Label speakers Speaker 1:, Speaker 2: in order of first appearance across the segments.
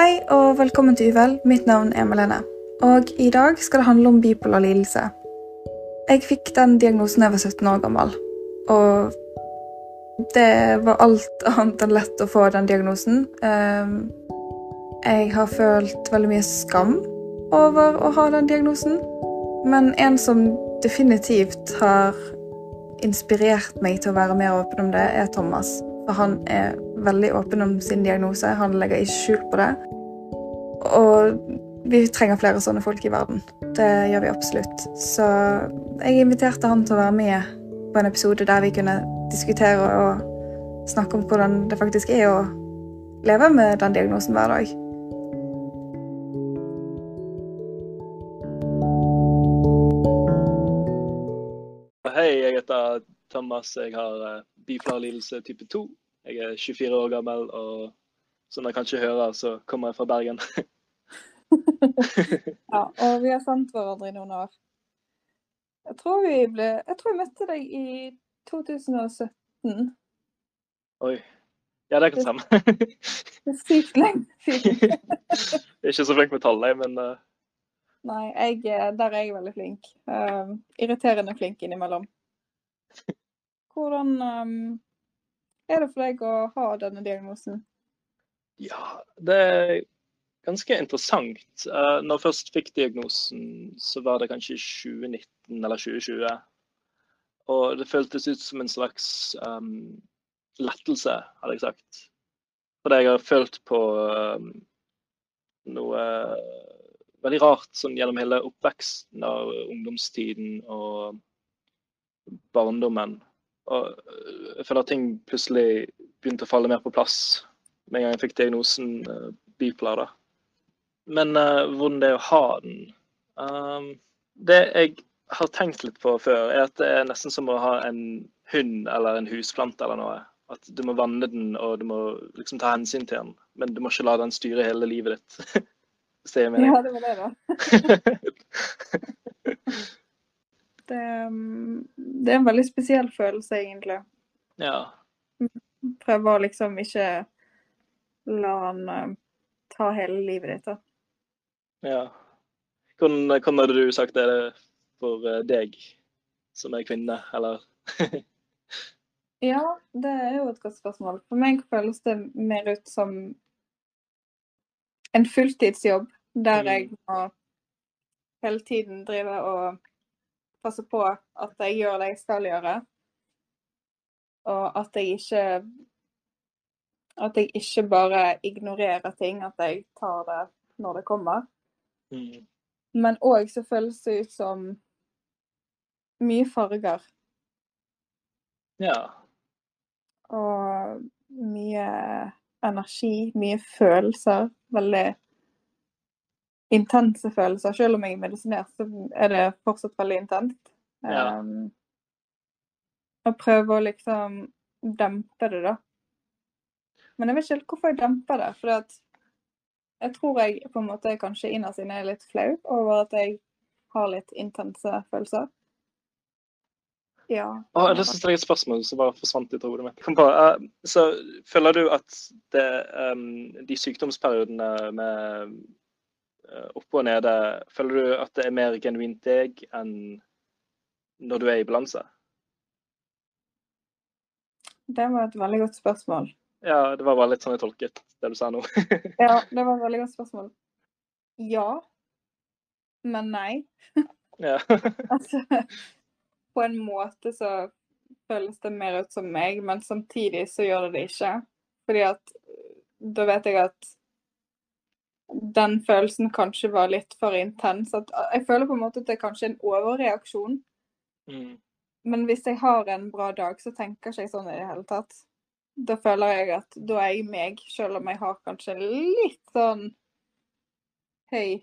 Speaker 1: Hei og velkommen til Uvel. Mitt navn er Malene. Og i dag skal det handle om bipolar lidelse. Jeg fikk den diagnosen da jeg var 17 år gammel. Og det var alt annet enn lett å få den diagnosen. Ehm, Jeg har følt veldig mye skam over å ha den diagnosen. Men en som definitivt har inspirert meg til å være mer åpen om det, er Thomas. For han er veldig åpen om sin diagnose. Han legger ikke skjul på det. Og vi trenger flere sånne folk i verden. Det gjør vi absolutt. Så jeg inviterte han til å være med på en episode der vi kunne diskutere og snakke om hvordan det faktisk er å leve med den diagnosen hver dag.
Speaker 2: Hei, jeg heter Thomas. Jeg har eh, bipolar type 2. Jeg er 24 år gammel, og som dere kanskje hører, så kommer jeg fra Bergen.
Speaker 1: Ja, og vi har sendt hverandre i noen år. Jeg tror vi ble Jeg tror jeg møtte deg i 2017.
Speaker 2: Oi. Ja, det kan stemme.
Speaker 1: Det er sykt lenge siden.
Speaker 2: Jeg er ikke så flink med tall, nei, men uh...
Speaker 1: Nei, jeg, er- der er jeg veldig flink. Uh, irriterende flink innimellom. Hvordan um, er det for deg å ha denne diagnosen?
Speaker 2: ja, det er ganske interessant. Uh, når jeg først fikk diagnosen, så var det kanskje 2019 eller 2020. Og det føltes ut som en slags um, lettelse, hadde jeg sagt. Fordi jeg har følt på um, noe veldig rart sånn gjennom hele oppveksten av ungdomstiden og barndommen. Og jeg føler at ting plutselig begynte å falle mer på plass med en gang jeg fikk diagnosen uh, bipolar. da. Men uh, hvordan det er å ha den um, Det jeg har tenkt litt på før, er at det er nesten som å ha en hund eller en husplante eller noe. At du må vanne den, og du må liksom ta hensyn til den. Men du må ikke la den styre hele livet ditt. Hvis det gir mening.
Speaker 1: Ja, det var det, da. Det, um, det er en veldig spesiell følelse, egentlig.
Speaker 2: Ja.
Speaker 1: Prøve å liksom ikke la han uh, ta hele livet ditt. da.
Speaker 2: ja. Hvordan, hvordan hadde du sagt det for eh, deg som er kvinne, eller?
Speaker 1: Ja, det er jo et godt spørsmål. For meg føles det mer ut som en fulltidsjobb, der
Speaker 2: Mm.
Speaker 1: jeg må hele tiden drive og passe på at jeg gjør det jeg skal gjøre. Og at jeg ikke At jeg ikke bare ignorerer ting, at jeg tar det når det kommer.
Speaker 2: Mm.
Speaker 1: Men òg så føles det ut som mye farger.
Speaker 2: Ja.
Speaker 1: Og mye energi, mye følelser. Veldig intense følelser. Selv om jeg er medisinert, så er det fortsatt veldig intenst.
Speaker 2: Ja.
Speaker 1: Um, og prøve å liksom dempe det, da. Men jeg vet ikke helt hvorfor jeg demper det. For jeg tror jeg på en måte kanskje innerst inne er litt flau over at jeg har litt intense følelser. Ja.
Speaker 2: Jeg har lyst til å stille et spørsmål som bare forsvant ut av hodet mitt. Kom på, uh, så føler du at det, um, de sykdomsperiodene med uh, oppe og nede, føler du at det er mer genuint deg enn når du er i balanse?
Speaker 1: Det var et veldig godt spørsmål.
Speaker 2: Ja, det var bare litt sånn jeg tolket det du sa nå.
Speaker 1: Ja, det var et veldig godt spørsmål. Ja, men nei.
Speaker 2: ja.
Speaker 1: Altså, på en måte så føles det mer ut som meg, men samtidig så gjør det det ikke. Fordi at da vet jeg at den følelsen kanskje var litt for intens. At jeg føler på en måte at det er kanskje en overreaksjon.
Speaker 2: Mm.
Speaker 1: Men hvis jeg har en bra dag, så tenker ikke jeg sånn i det hele tatt. Da føler jeg at da er jeg meg, selv om jeg har kanskje litt sånn høy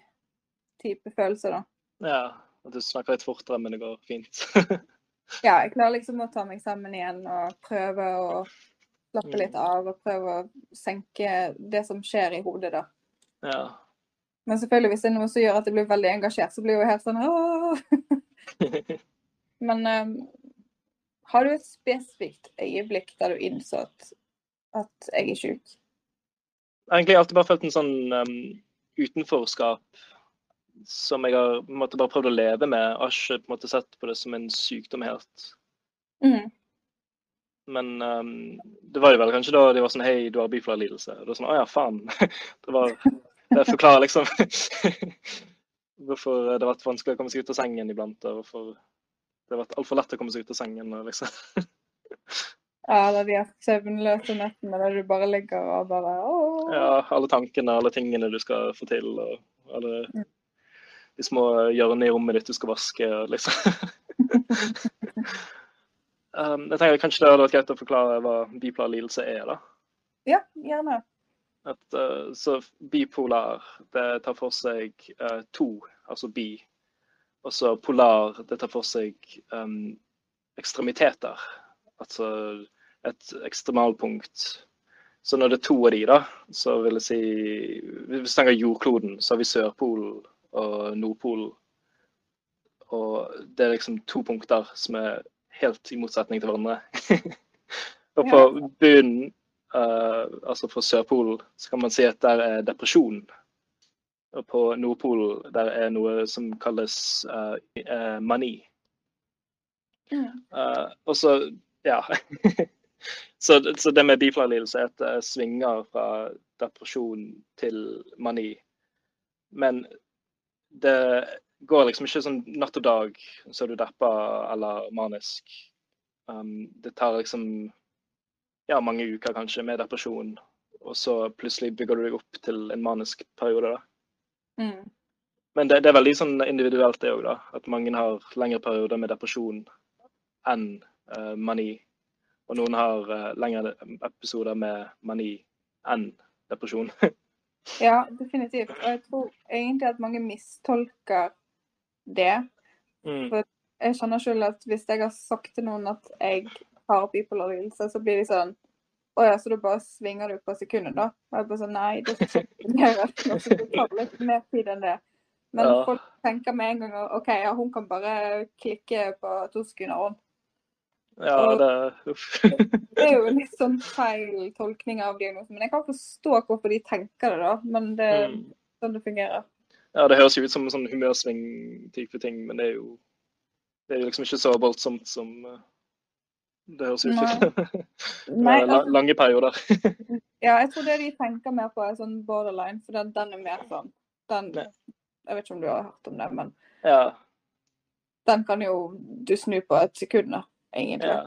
Speaker 1: type følelse, da.
Speaker 2: ja. At du snakker litt fortere, men det går fint.
Speaker 1: Ja, jeg klarer liksom å ta meg sammen igjen og prøve å slappe litt av og prøve å senke det som skjer i hodet, da.
Speaker 2: ja.
Speaker 1: Men selvfølgelig, hvis det er noe som gjør at jeg blir veldig engasjert, så blir jeg jo helt sånn Åh! Men um, har du et spesifikt øyeblikk der du innså at, at jeg er sjuk?
Speaker 2: Jeg har jeg alltid bare følt en sånn um, utenforskap som jeg har måte, bare prøvd å leve med. Jeg har ikke på en måte sett på det som en sykdom helt.
Speaker 1: Mm.
Speaker 2: Men um, det var jo vel kanskje da de var sånn Hei, du har bipolar lidelse. Og det var sånn Å ja, faen. Det var Det forklarer liksom hvorfor det har vært vanskelig å komme seg ut av sengen iblant. Og hvorfor det har vært altfor lett å komme seg ut av sengen. Liksom.
Speaker 1: Ja, det er de søvnløse nettene der du bare ligger og bare åh.
Speaker 2: Ja, alle tankene, alle tingene du skal få til. Og alle
Speaker 1: Mm.
Speaker 2: de små hjørnene i rommet ditt du skal vaske. Liksom. um, jeg tenker Kanskje det hadde vært greit å forklare hva bipolar lidelse er. da.
Speaker 1: Ja, gjerne.
Speaker 2: At, uh, så bipolar, det tar for seg uh, to, altså bi. Og så polar, det tar for seg um, ekstremiteter. Altså et ekstremalpunkt. Så når det er to av de, da, så vil jeg si Hvis vi tenker jordkloden, så har vi Sørpolen og Nordpolen. Og det er liksom to punkter som er helt i motsetning til hverandre. og på bunnen Uh, altså på Sørpolen så kan man si at der er depresjon. Og på Nordpolen der er noe som kalles uh, uh, mani.
Speaker 1: Uh,
Speaker 2: og så, ja. så, så, det med bipolar lidelse er at det svinger fra depresjon til mani. Men det går liksom ikke sånn natt og dag, så er du deppa eller manisk. Um, det tar liksom ja, mange uker kanskje med depresjon, og så plutselig bygger du deg opp til en manisk periode. da.
Speaker 1: Mm.
Speaker 2: Men det, det, er veldig sånn individuelt det òg. At mange har lengre perioder med depresjon enn uh, mani. Og noen har uh, lengre episoder med mani enn depresjon.
Speaker 1: ja, definitivt. Og jeg tror egentlig at mange mistolker det.
Speaker 2: Mm.
Speaker 1: For jeg skjønner selv at hvis jeg har sagt til noen at jeg har bipolar lidelse, så blir de sånn Å ja, så da bare svinger du på sekundet, da? Og jeg bare sånn Nei, det er ikke altså, Det tar litt mer tid enn det. Men
Speaker 2: Ja.
Speaker 1: folk tenker med en gang OK, ja, hun kan bare klikke på to sekunder. Og
Speaker 2: Ja, det Uff.
Speaker 1: det er jo litt sånn feil tolkning av diagnosen. Men jeg kan forstå hvorfor de tenker det, da. Men det er
Speaker 2: Mm.
Speaker 1: sånn det fungerer.
Speaker 2: Ja, det høres jo ut som en sånn humørsving-type ting, men det er jo det er liksom ikke så voldsomt som uh, det høres ut som.
Speaker 1: Altså,
Speaker 2: Lange perioder.
Speaker 1: ja, jeg tror det de tenker mer på, er sånn borderline, for den, den er mer sånn den, Jeg vet ikke om du har hørt om det, men
Speaker 2: Ja,
Speaker 1: den kan jo du snu på et sekund, da, egentlig.
Speaker 2: ja.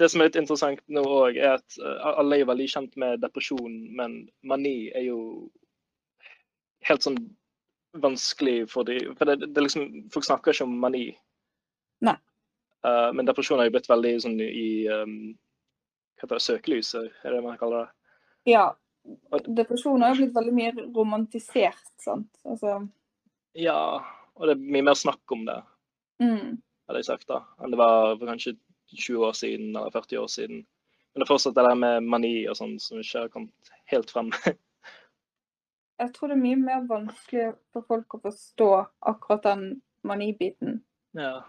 Speaker 2: Det som er litt interessant nå òg, er at uh, alle er veldig kjent med depresjon, men mani er jo helt sånn vanskelig for de For det, det liksom, folk snakker ikke om mani.
Speaker 1: Nei.
Speaker 2: Uh, men depresjon har jo blitt veldig sånn i um, hva heter det, søkelyset, er det man kaller det?
Speaker 1: Ja. Depresjon har jo blitt veldig mye romantisert, sant. Altså
Speaker 2: Ja, og det er mye mer snakk om det,
Speaker 1: mm.
Speaker 2: hadde jeg sagt, da, enn det var for kanskje 20 år siden eller 40 år siden. Men det er fortsatt det der med mani og sånn som ikke har kommet helt frem.
Speaker 1: Jeg tror det er mye mer vanskelig for folk å forstå akkurat den manibiten.
Speaker 2: Ja.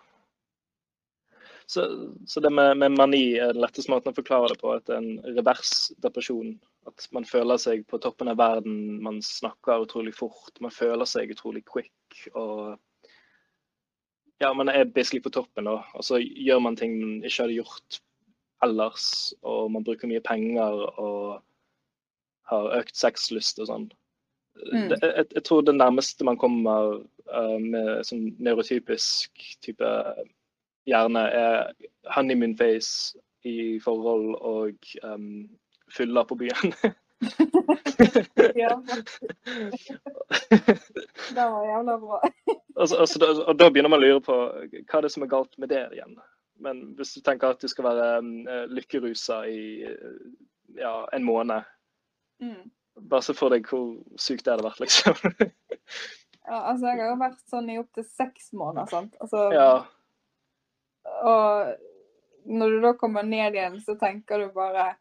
Speaker 2: Så, så det med, med mani er den letteste måten å forklare det på. At det er en revers depresjon. At man føler seg på toppen av verden, man snakker utrolig fort, man føler seg utrolig quick. og ja, man er basically på toppen, da. Og så gjør man ting man ikke hadde gjort ellers. Og man bruker mye penger og har økt sexlyst og sånn.
Speaker 1: Mm.
Speaker 2: Det, jeg, jeg tror det nærmeste man kommer uh, med sånn neurotypisk type hjerne, er honeymoon face i forhold og um, fylla på byen.
Speaker 1: Ja, det var jævla bra.
Speaker 2: altså, altså, da, og da begynner man å lure på hva er det som er galt med det igjen. Men hvis du tenker at du skal være um, lykkerusa i ja, en måned,
Speaker 1: Mm.
Speaker 2: bare se for deg hvor sykt det hadde vært, liksom.
Speaker 1: Ja, altså, jeg har jo vært sånn i opptil seks måneder, sant. Altså,
Speaker 2: ja,
Speaker 1: Og når du da kommer ned igjen, så tenker du bare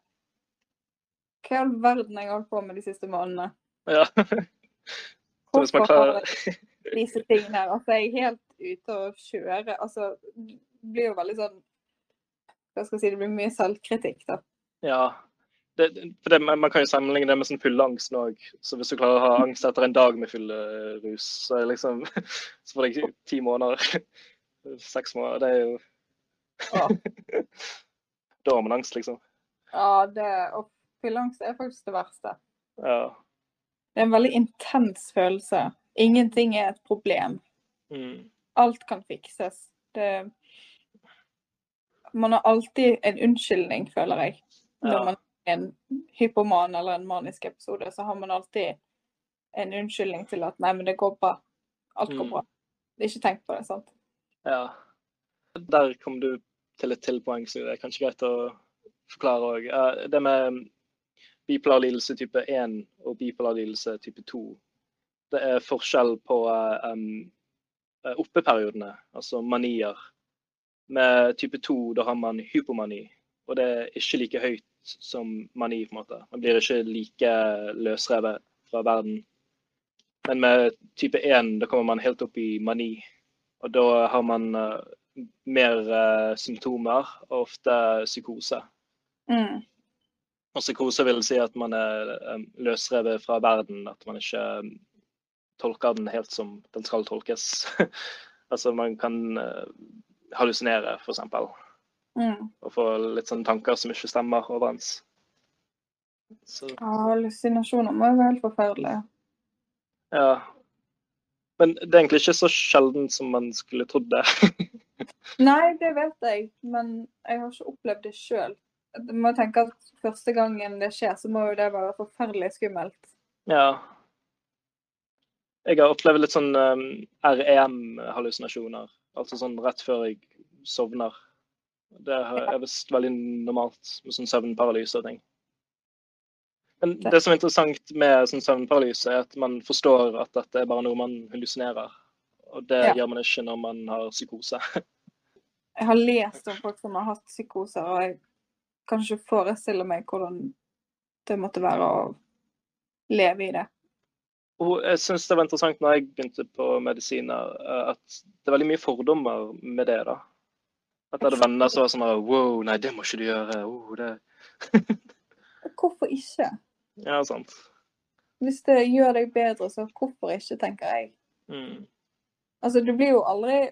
Speaker 1: Hva i all verden har jeg holdt på med de siste månedene?
Speaker 2: ja.
Speaker 1: Hvorfor har jeg disse tingene her? Altså, jeg er helt ute å kjøre. Altså, det blir jo veldig sånn Hva skal jeg si, det blir mye selvkritikk, da.
Speaker 2: Ja. det, det, Man kan jo sammenligne det med sånn fylleangsten òg. Så hvis du klarer å ha angst etter en dag med fyllerus, så, liksom, så får du ti måneder. Seks måneder. Det er jo
Speaker 1: Ja.
Speaker 2: Da har man angst, liksom.
Speaker 1: Ja, det, og fylleangst er faktisk det verste.
Speaker 2: Ja.
Speaker 1: Det er en veldig intens følelse. Ingenting er et problem.
Speaker 2: Mm.
Speaker 1: Alt kan fikses. Det, man har alltid en unnskyldning, føler jeg. Når
Speaker 2: Ja.
Speaker 1: man er en hypoman eller en manisk episode, så har man alltid en unnskyldning til at nei, men det går bra. Alt går
Speaker 2: Mm.
Speaker 1: bra. Ikke tenk på det, sant.
Speaker 2: ja. Der kom du til et til poeng så det er kanskje greit å forklare òg. Det med bipolar lidelse type 1 og bipolar lidelse type 2. Det er forskjell på eh, um, oppeperiodene, altså manier. Med type 2 da har man hypomani, og det er ikke like høyt som mani. på en måte. Man blir ikke like løsrevet fra verden. Men med type 1 da kommer man helt opp i mani, og da har man eh, mer uh, symptomer og ofte psykose.
Speaker 1: Mm.
Speaker 2: Og psykose vil si at man er um, løsrevet fra verden, at man ikke um, tolker den helt som den skal tolkes. altså man kan uh, hallusinere, f.eks.
Speaker 1: Mm.
Speaker 2: Og få litt sånne tanker som ikke stemmer overens. Så
Speaker 1: Ja, hallusinasjoner må jo være helt forferdelige.
Speaker 2: ja. Men det er egentlig ikke så sjelden som man skulle trodd det.
Speaker 1: Nei, det vet jeg, men jeg har ikke opplevd det sjøl. Du må tenke at første gangen det skjer, så må jo det være forferdelig skummelt.
Speaker 2: ja. Jeg har opplevd litt sånn um, REM-hallusinasjoner. Altså sånn rett før jeg sovner. Det er visst veldig normalt med sånn søvnparalyse og ting. Men
Speaker 1: Det-
Speaker 2: det som er interessant med sånn søvnparalyse, er at man forstår at dette er bare noe man hallusinerer. Og det
Speaker 1: Ja.
Speaker 2: gjør man ikke når man har psykose.
Speaker 1: Jeg har lest om folk som har hatt psykoser, og jeg kan ikke forestille meg hvordan det måtte være å leve i det.
Speaker 2: Og jeg syns det var interessant når jeg begynte på medisiner, eh, at det er veldig mye fordommer med det. da. At jeg hadde venner som var sånn Wow, nei, det må ikke du gjøre. Oh, det...
Speaker 1: Hvorfor ikke?
Speaker 2: Ja, sant.
Speaker 1: Hvis det gjør deg bedre, så hvorfor ikke, tenker jeg.
Speaker 2: Mm.
Speaker 1: Altså, du blir jo aldri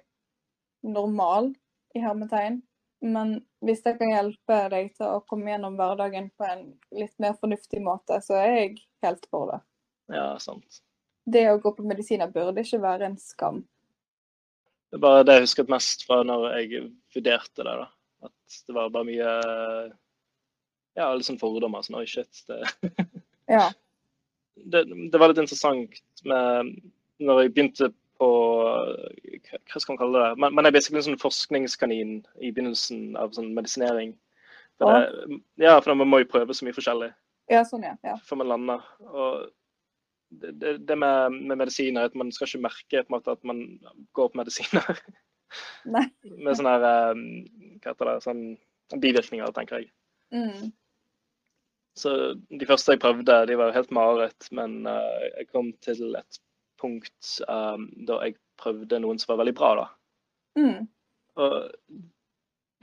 Speaker 1: normal, i hermetegn, men hvis det kan hjelpe deg til å komme gjennom hverdagen på en litt mer fornuftig måte, så er jeg helt for det.
Speaker 2: Ja, sant.
Speaker 1: Det å gå på medisiner burde ikke være en skam.
Speaker 2: Det er bare det jeg husket mest fra når jeg vurderte det. da. At det var bare mye Ja, litt sånn fordommer. Sånn, oi, shit. Det,
Speaker 1: Ja.
Speaker 2: det, det var litt interessant med Når jeg begynte på Hva skal man kalle det? Man, man er basically en sånn forskningskanin i begynnelsen av sånn medisinering. Det, ja, for man må jo prøve så mye forskjellig
Speaker 1: ja, sånn, ja. ja.
Speaker 2: før man lander. Og det, det, det med, med medisiner er at man skal ikke merke måte at man går på medisiner.
Speaker 1: Nei.
Speaker 2: med sånne her, um, hva heter det, sånn bivirkninger, tenker jeg.
Speaker 1: Mm.
Speaker 2: Så de første jeg prøvde, de var helt mareritt, men uh, jeg kom til et punkt um, da jeg prøvde noen som var veldig bra, da.
Speaker 1: Mm.
Speaker 2: Og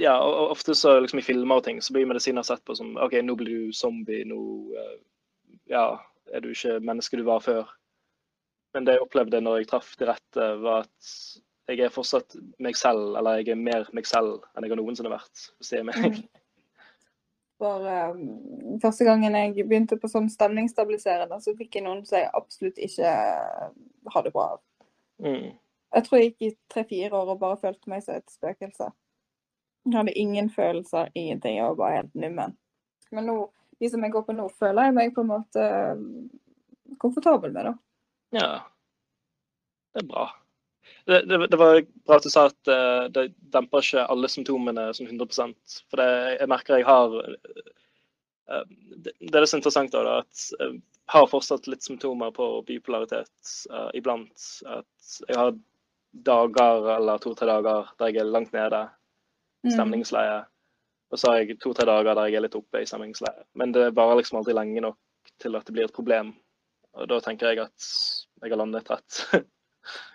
Speaker 2: ja, og, ofte så liksom i filmer og ting, så blir medisiner sett på som OK, nå blir du zombie, nå uh, ja, er du ikke menneske du var før. Men det jeg opplevde når jeg traff de rette, var at jeg er fortsatt meg selv, eller jeg er mer meg selv enn jeg har noensinne vært. hvis det er meg.
Speaker 1: Mm. For um, første gangen jeg begynte på sånn stemningsstabiliserende, så fikk jeg noen som jeg absolutt ikke hadde bra av.
Speaker 2: Mm.
Speaker 1: Jeg tror jeg gikk i tre-fire år og bare følte meg som et spøkelse. Jeg hadde ingen følelser, ingenting. Jeg var bare helt nummen. Men nå, de som jeg går på nå, føler jeg meg på en måte um, komfortabel med, da.
Speaker 2: Ja. Det er bra. Det, det, det var bra at du sa at uh, det demper ikke alle symptomene som 100 For det, jeg merker jeg har uh, det, det er så interessant da, at jeg har fortsatt litt symptomer på bipolaritet uh, iblant. At jeg har dager eller to-tre dager der jeg er langt nede,
Speaker 1: Mm.
Speaker 2: stemningsleie. Og så har jeg to-tre dager der jeg er litt oppe i stemningsleie. Men det varer liksom aldri lenge nok til at det blir et problem. Og da tenker jeg at jeg har landet rett.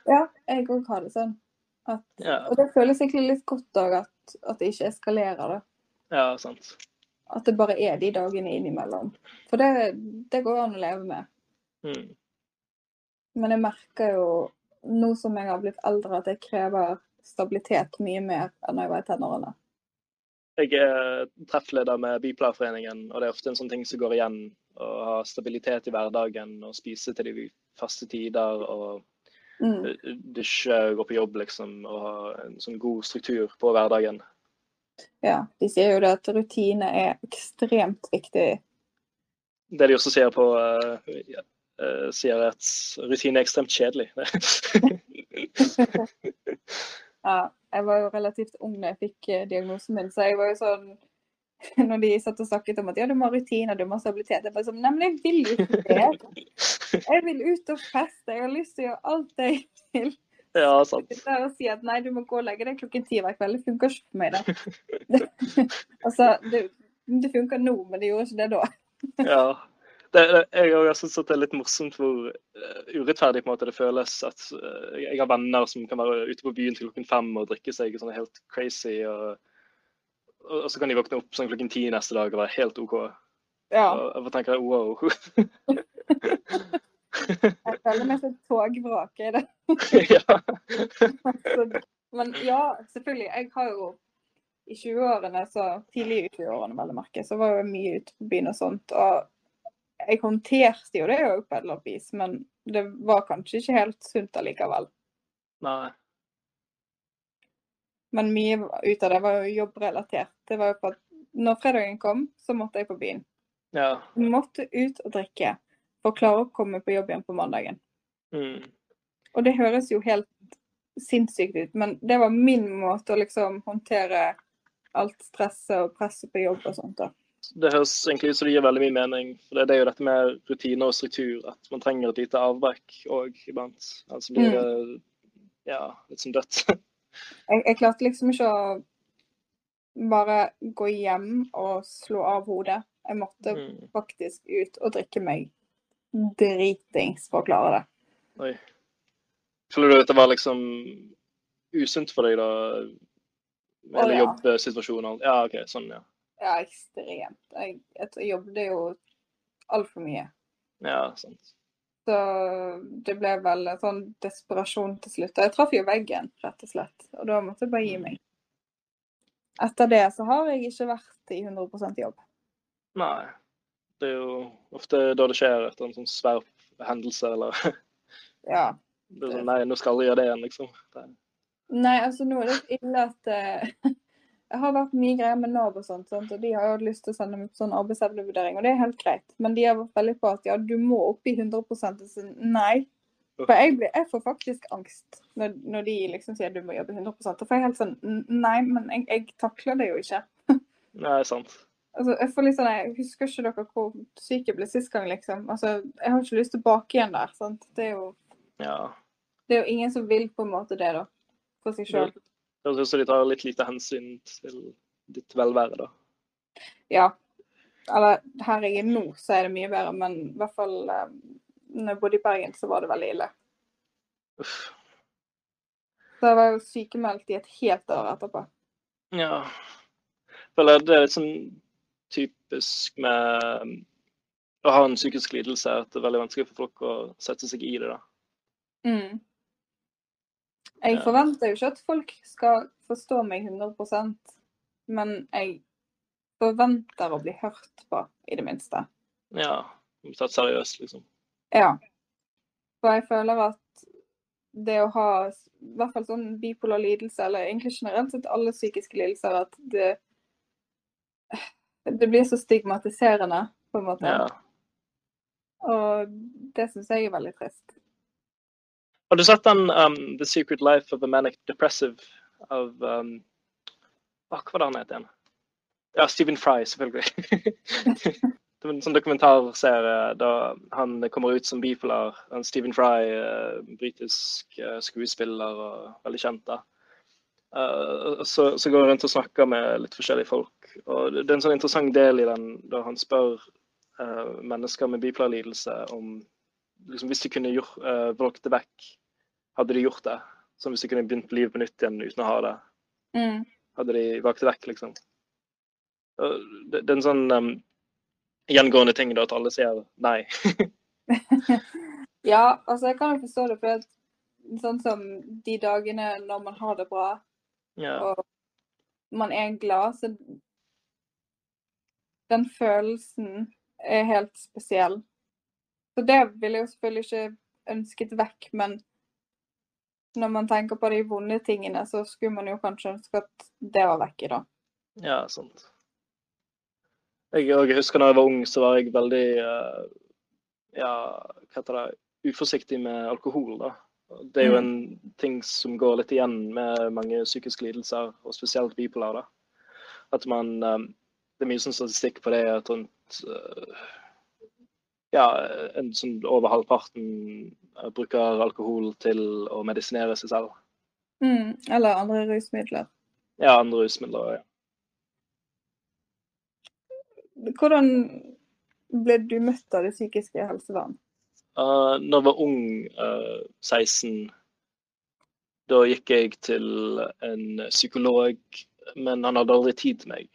Speaker 1: Ja, jeg òg har det sånn. At,
Speaker 2: ja,
Speaker 1: og det føles egentlig litt godt òg, at, at det ikke eskalerer. det.
Speaker 2: ja, sant.
Speaker 1: at det bare er de dagene innimellom. For det, det går an å leve med.
Speaker 2: Mm.
Speaker 1: Men jeg merker jo nå som jeg har blitt eldre, at jeg krever stabilitet mye mer enn da jeg var i tenårene.
Speaker 2: Jeg er treffleder med Biplarforeningen, og det er ofte en sånn ting som går igjen. Å ha stabilitet i hverdagen og spise til de faste tider og
Speaker 1: Mm.
Speaker 2: dusje, gå på jobb, liksom. Og ha en sånn god struktur på hverdagen.
Speaker 1: Ja, de sier jo det at rutine er ekstremt viktig.
Speaker 2: Det de også sier på uh, uh, sier at rutine er ekstremt kjedelig.
Speaker 1: Ja, jeg var jo relativt ung da jeg fikk eh, diagnosen min, så jeg var jo sånn Når de satt og snakket om at ja, du må ha rutiner, du må ha stabilitet Jeg bare sånn Nei, men jeg vil jo ikke det. Jeg vil ut og feste. Jeg har lyst til å gjøre alt jeg vil.
Speaker 2: ja, sant.
Speaker 1: Det er å si at nei, du må gå og legge deg klokken ti hver kveld. Det funker ikke for meg, det. altså, det, det funker nå, men det gjorde ikke det da.
Speaker 2: Ja. Det, jeg syntes at det er litt morsomt hvor uh, urettferdig måte det føles at uh, jeg har venner som kan være ute på byen til klokken fem og drikke seg sånn helt crazy, og, og, så kan de våkne opp sånn klokken ti neste dag og være helt OK.
Speaker 1: Ja,
Speaker 2: Og jeg tenker wow.
Speaker 1: jeg føler meg som et togvrak i det.
Speaker 2: ja.
Speaker 1: Så- Men ja, selvfølgelig. Jeg har jo i 20-årene, så tidlig i 20-årene, vel å merke, så var jeg mye ute på byen og sånt. Og jeg håndterte jo det jo på et eller annet vis, men det var kanskje ikke helt sunt allikevel.
Speaker 2: Nei.
Speaker 1: Men mye ut av det var jo jobbrelatert. Det var jo på at når fredagen kom, så måtte jeg på byen.
Speaker 2: Ja.
Speaker 1: Måtte ut og drikke for å klare å komme på jobb igjen på mandagen.
Speaker 2: Mm.
Speaker 1: Og det høres jo helt sinnssykt ut, men det var min måte å liksom håndtere alt stresset og presset på jobb og sånt. da.
Speaker 2: Det høres egentlig ut som det gir veldig mye mening. For det, det er jo dette med rutine og struktur. At man trenger et lite avbrekk òg iblant. Altså blir det ja, litt som dødt.
Speaker 1: Jeg, jeg klarte liksom ikke å bare gå hjem og slå av hodet. Jeg måtte
Speaker 2: Mm.
Speaker 1: faktisk ut og drikke meg dritings for å klare det.
Speaker 2: Oi. Føler du at det var liksom usunt for deg, da?
Speaker 1: Eller
Speaker 2: Eller
Speaker 1: ja.
Speaker 2: jobbsituasjonen? Ja, OK. Sånn, ja.
Speaker 1: Ja, ekstremt. Jeg, jeg jobbet jo altfor mye.
Speaker 2: Ja, sant.
Speaker 1: Så det ble vel en sånn desperasjon til slutt. Og jeg traff jo veggen, rett og slett. Og da måtte jeg bare gi meg. Etter det så har jeg ikke vært i 100% jobb.
Speaker 2: Nei. Det er jo ofte da det skjer etter en sånn svær hendelse, eller
Speaker 1: Ja.
Speaker 2: det er sånn, Nei, nå skal jeg gjøre det igjen, liksom. Det,
Speaker 1: Nei, altså nå er det ille at eh, Jeg har vært mye greier med Nav og sånt, sant? og de har jo hatt lyst til å sende meg på sånn arbeidsevnevurdering, og det er helt greit. Men de har vært veldig på at ja, du må opp i 100 og så, Nei. For jeg, blir, jeg får faktisk angst når, når de liksom sier du må jobbe 100 Da får jeg helt sånn Nei, men jeg, jeg takler det jo ikke.
Speaker 2: nei, sant.
Speaker 1: Altså, jeg får litt sånn, jeg husker ikke dere hvor syk jeg ble sist gang, liksom. Altså, jeg har ikke lyst tilbake igjen der. sant? Det er jo,
Speaker 2: Ja.
Speaker 1: det er jo ingen som vil på en måte det, da. For seg sjøl.
Speaker 2: Det høres ut som de tar litt lite hensyn til ditt velvære, da.
Speaker 1: Ja. Eller her jeg er nå, så er det mye bedre, men i hvert fall eh, når jeg bodde i Bergen, så var det veldig ille.
Speaker 2: Uff.
Speaker 1: Så jeg var jo sykemeldt i et helt år etterpå.
Speaker 2: Ja. Føler det er litt sånn typisk med um, å ha en psykisk lidelse, at det er veldig vanskelig for folk å sette seg i det, da.
Speaker 1: Mm. Jeg forventer jo ikke at folk skal forstå meg 100% men jeg forventer å bli hørt på, i det minste.
Speaker 2: Ja. Tatt seriøst, liksom.
Speaker 1: Ja. For jeg føler at det å ha i hvert fall sånn bipolar lidelse, eller egentlig generelt sett alle psykiske lidelser, at det det blir så stigmatiserende, på en måte.
Speaker 2: Ja.
Speaker 1: Og det syns jeg er veldig trist.
Speaker 2: Har du sett den um, The Secret Life of a Manic Depressive av um, ah, Hva var det han het igjen? Ja, Stephen Fry, selvfølgelig. det var en sånn dokumentarserie da han kommer ut som bipolar. Stephen Fry, uh, britisk uh, skuespiller og veldig kjent. da. Uh, så, så går han rundt og snakker med litt forskjellige folk. Og det, er en sånn interessant del i den da han spør mennesker med bipolar lidelse om liksom, hvis de kunne gjort, valgt det vekk, hadde de gjort det? Som hvis de kunne begynt livet på nytt igjen uten å ha det.
Speaker 1: Mm.
Speaker 2: Hadde de det vekk, liksom? Det, det er en sånn um, gjengående ting da, at alle sier nei.
Speaker 1: Ja, altså jeg kan jo forstå det, for sånn som de dagene når man har det bra,
Speaker 2: yeah.
Speaker 1: og man er glad, så den følelsen er helt spesiell. Så det ville jeg jo selvfølgelig ikke ønsket vekk, men når man tenker på de vonde tingene, så skulle man jo kanskje ønske at det var vekke, da.
Speaker 2: ja, sant. Jeg, jeg husker da jeg var ung, så var jeg veldig uh, ja, hva heter det, uforsiktig med alkohol. da. Det er jo en ting som går litt igjen med mange psykiske lidelser, og spesielt bipolar. da. At man um, Det er mye sånn statistikk på det at rundt uh, ja, en som over halvparten uh, bruker alkohol til å medisinere seg selv.
Speaker 1: Mm, eller andre rusmidler.
Speaker 2: Ja, andre rusmidler. ja.
Speaker 1: Hvordan ble du møtt av det psykiske helsevern?
Speaker 2: Uh, når jeg var ung, uh, 16, da gikk jeg til en psykolog, men han hadde aldri tid til meg.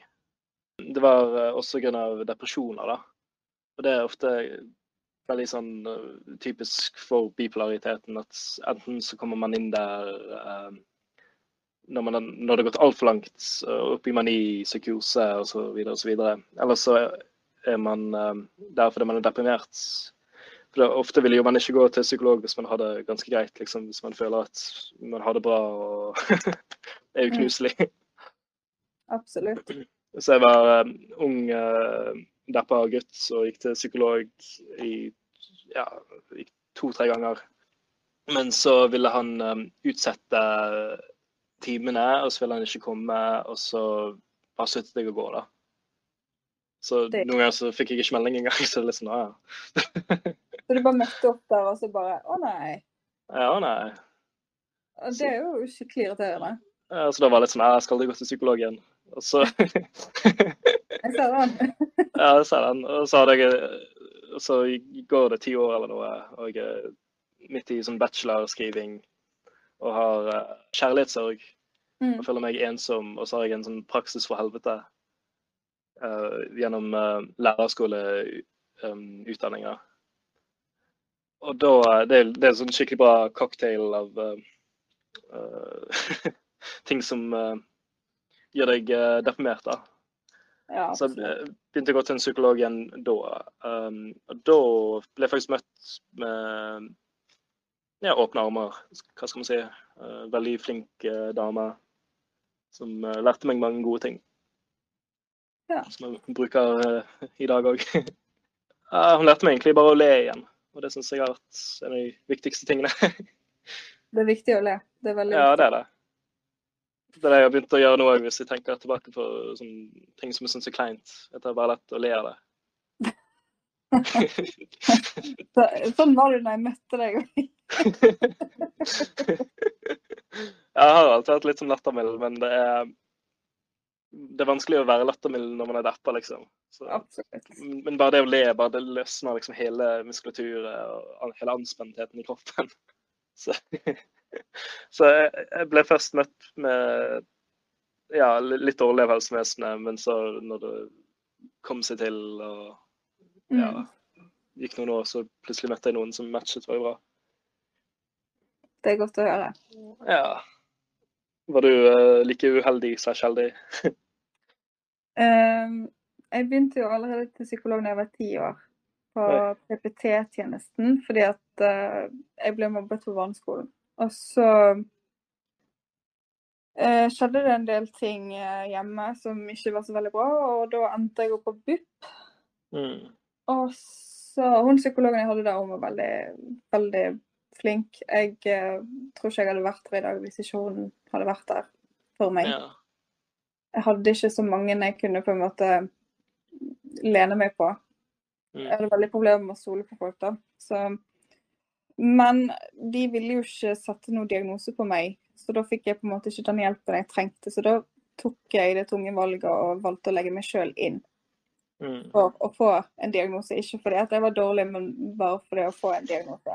Speaker 2: Det var uh, også av depresjoner, da. Og det er ofte veldig sånn uh, typisk for bipolariteten at enten så kommer man inn der uh, når, man, når det har gått altfor langt, opp i mani, psykose osv., osv. Eller så er man uh, der fordi man er deprimert. For det, Ofte vil jo man ikke gå til psykolog hvis man har det ganske greit, liksom, hvis man føler at man har det bra og er uknuselig.
Speaker 1: Absolutt.
Speaker 2: Så jeg var um, ung uh, deppa gutt og gikk til psykolog i ja, to-tre ganger. Men så ville han um, utsette timene, og så ville han ikke komme, og så bare sluttet jeg å gå, da. Så
Speaker 1: Det-
Speaker 2: noen ganger så fikk jeg ikke melding engang. Så det er litt sånn, ja.
Speaker 1: Så du bare møtte opp der, og så bare Å nei.
Speaker 2: ja, nei.
Speaker 1: Det er jo skikkelig irriterende.
Speaker 2: Ja, Så da var det litt sånn, ja, jeg skal aldri gå til psykolog igjen. Og så
Speaker 1: Jeg ser den.
Speaker 2: Ja, jeg ser den. Og så jeg så går det ti år eller noe, og jeg er midt i sånn bachelorskriving og har uh, kjærlighetssorg
Speaker 1: Mm.
Speaker 2: og føler meg ensom, og så har jeg en sånn praksis for helvete uh, gjennom uh, lærerskoleutdanninga. og da det, er- det er en sånn skikkelig bra cocktail av uh, uh, ting som eh, gjør deg eh, deprimert, da.
Speaker 1: Ja,
Speaker 2: Så jeg eh, begynte å gå til en psykolog igjen da. Um, og da ble jeg faktisk møtt med ja, åpne armer. Hva skal man si. Uh, veldig flink uh, dame som uh, lærte meg mange gode ting.
Speaker 1: Ja.
Speaker 2: Som jeg bruker i dag òg. hun lærte meg egentlig bare å le igjen. Og det syns jeg har vært en av de viktigste tingene.
Speaker 1: Det er viktig å le. Det er veldig
Speaker 2: ja,
Speaker 1: viktig.
Speaker 2: det er det. Det er det jeg har begynt å gjøre nå òg, hvis jeg tenker tilbake på sånn, ting som jeg syns er kleint. At er bare lett å le av det.
Speaker 1: Sånn var du da jeg møtte deg.
Speaker 2: jeg har alltid vært litt som lattermild, men det er, det er vanskelig å være lattermild når man er deppa, liksom. Så, men bare det å le, bare det løsner liksom hele muskulaturet og hele anspentheten i kroppen. Så, så jeg, ble først møtt med ja, litt dårlig av helsevesenet, men så når det kom seg til og ja,
Speaker 1: Mm.
Speaker 2: gikk noen år, så plutselig møtte jeg noen som matchet veldig bra.
Speaker 1: Det er godt å høre.
Speaker 2: Ja. Var du uh, like uheldig slash heldig?
Speaker 1: um, jeg begynte jo allerede til psykolog da jeg var ti år, på PPT-tjenesten, fordi at uh, jeg ble mobbet på barneskolen. Og så uh, skjedde det en del ting uh, hjemme som ikke var så veldig bra, og da endte jeg opp på BUP.
Speaker 2: Mm.
Speaker 1: Og så Hun psykologen jeg hadde der, hun var veldig, veldig flink. Jeg tror ikke jeg hadde vært der i dag hvis ikke hun hadde vært der for meg.
Speaker 2: Ja.
Speaker 1: Jeg hadde ikke så mange jeg kunne på en måte lene meg på.
Speaker 2: Mm.
Speaker 1: Jeg hadde veldig problemer med å stole på folk, da. Så, men de ville jo ikke sette noen diagnose på meg, så da fikk jeg på en måte ikke den hjelpen jeg trengte. Så da tok jeg det tunge valget og valgte å legge meg sjøl inn
Speaker 2: Mm.
Speaker 1: for å få en diagnose. Ikke fordi at jeg var dårlig, men bare fordi å få en diagnose.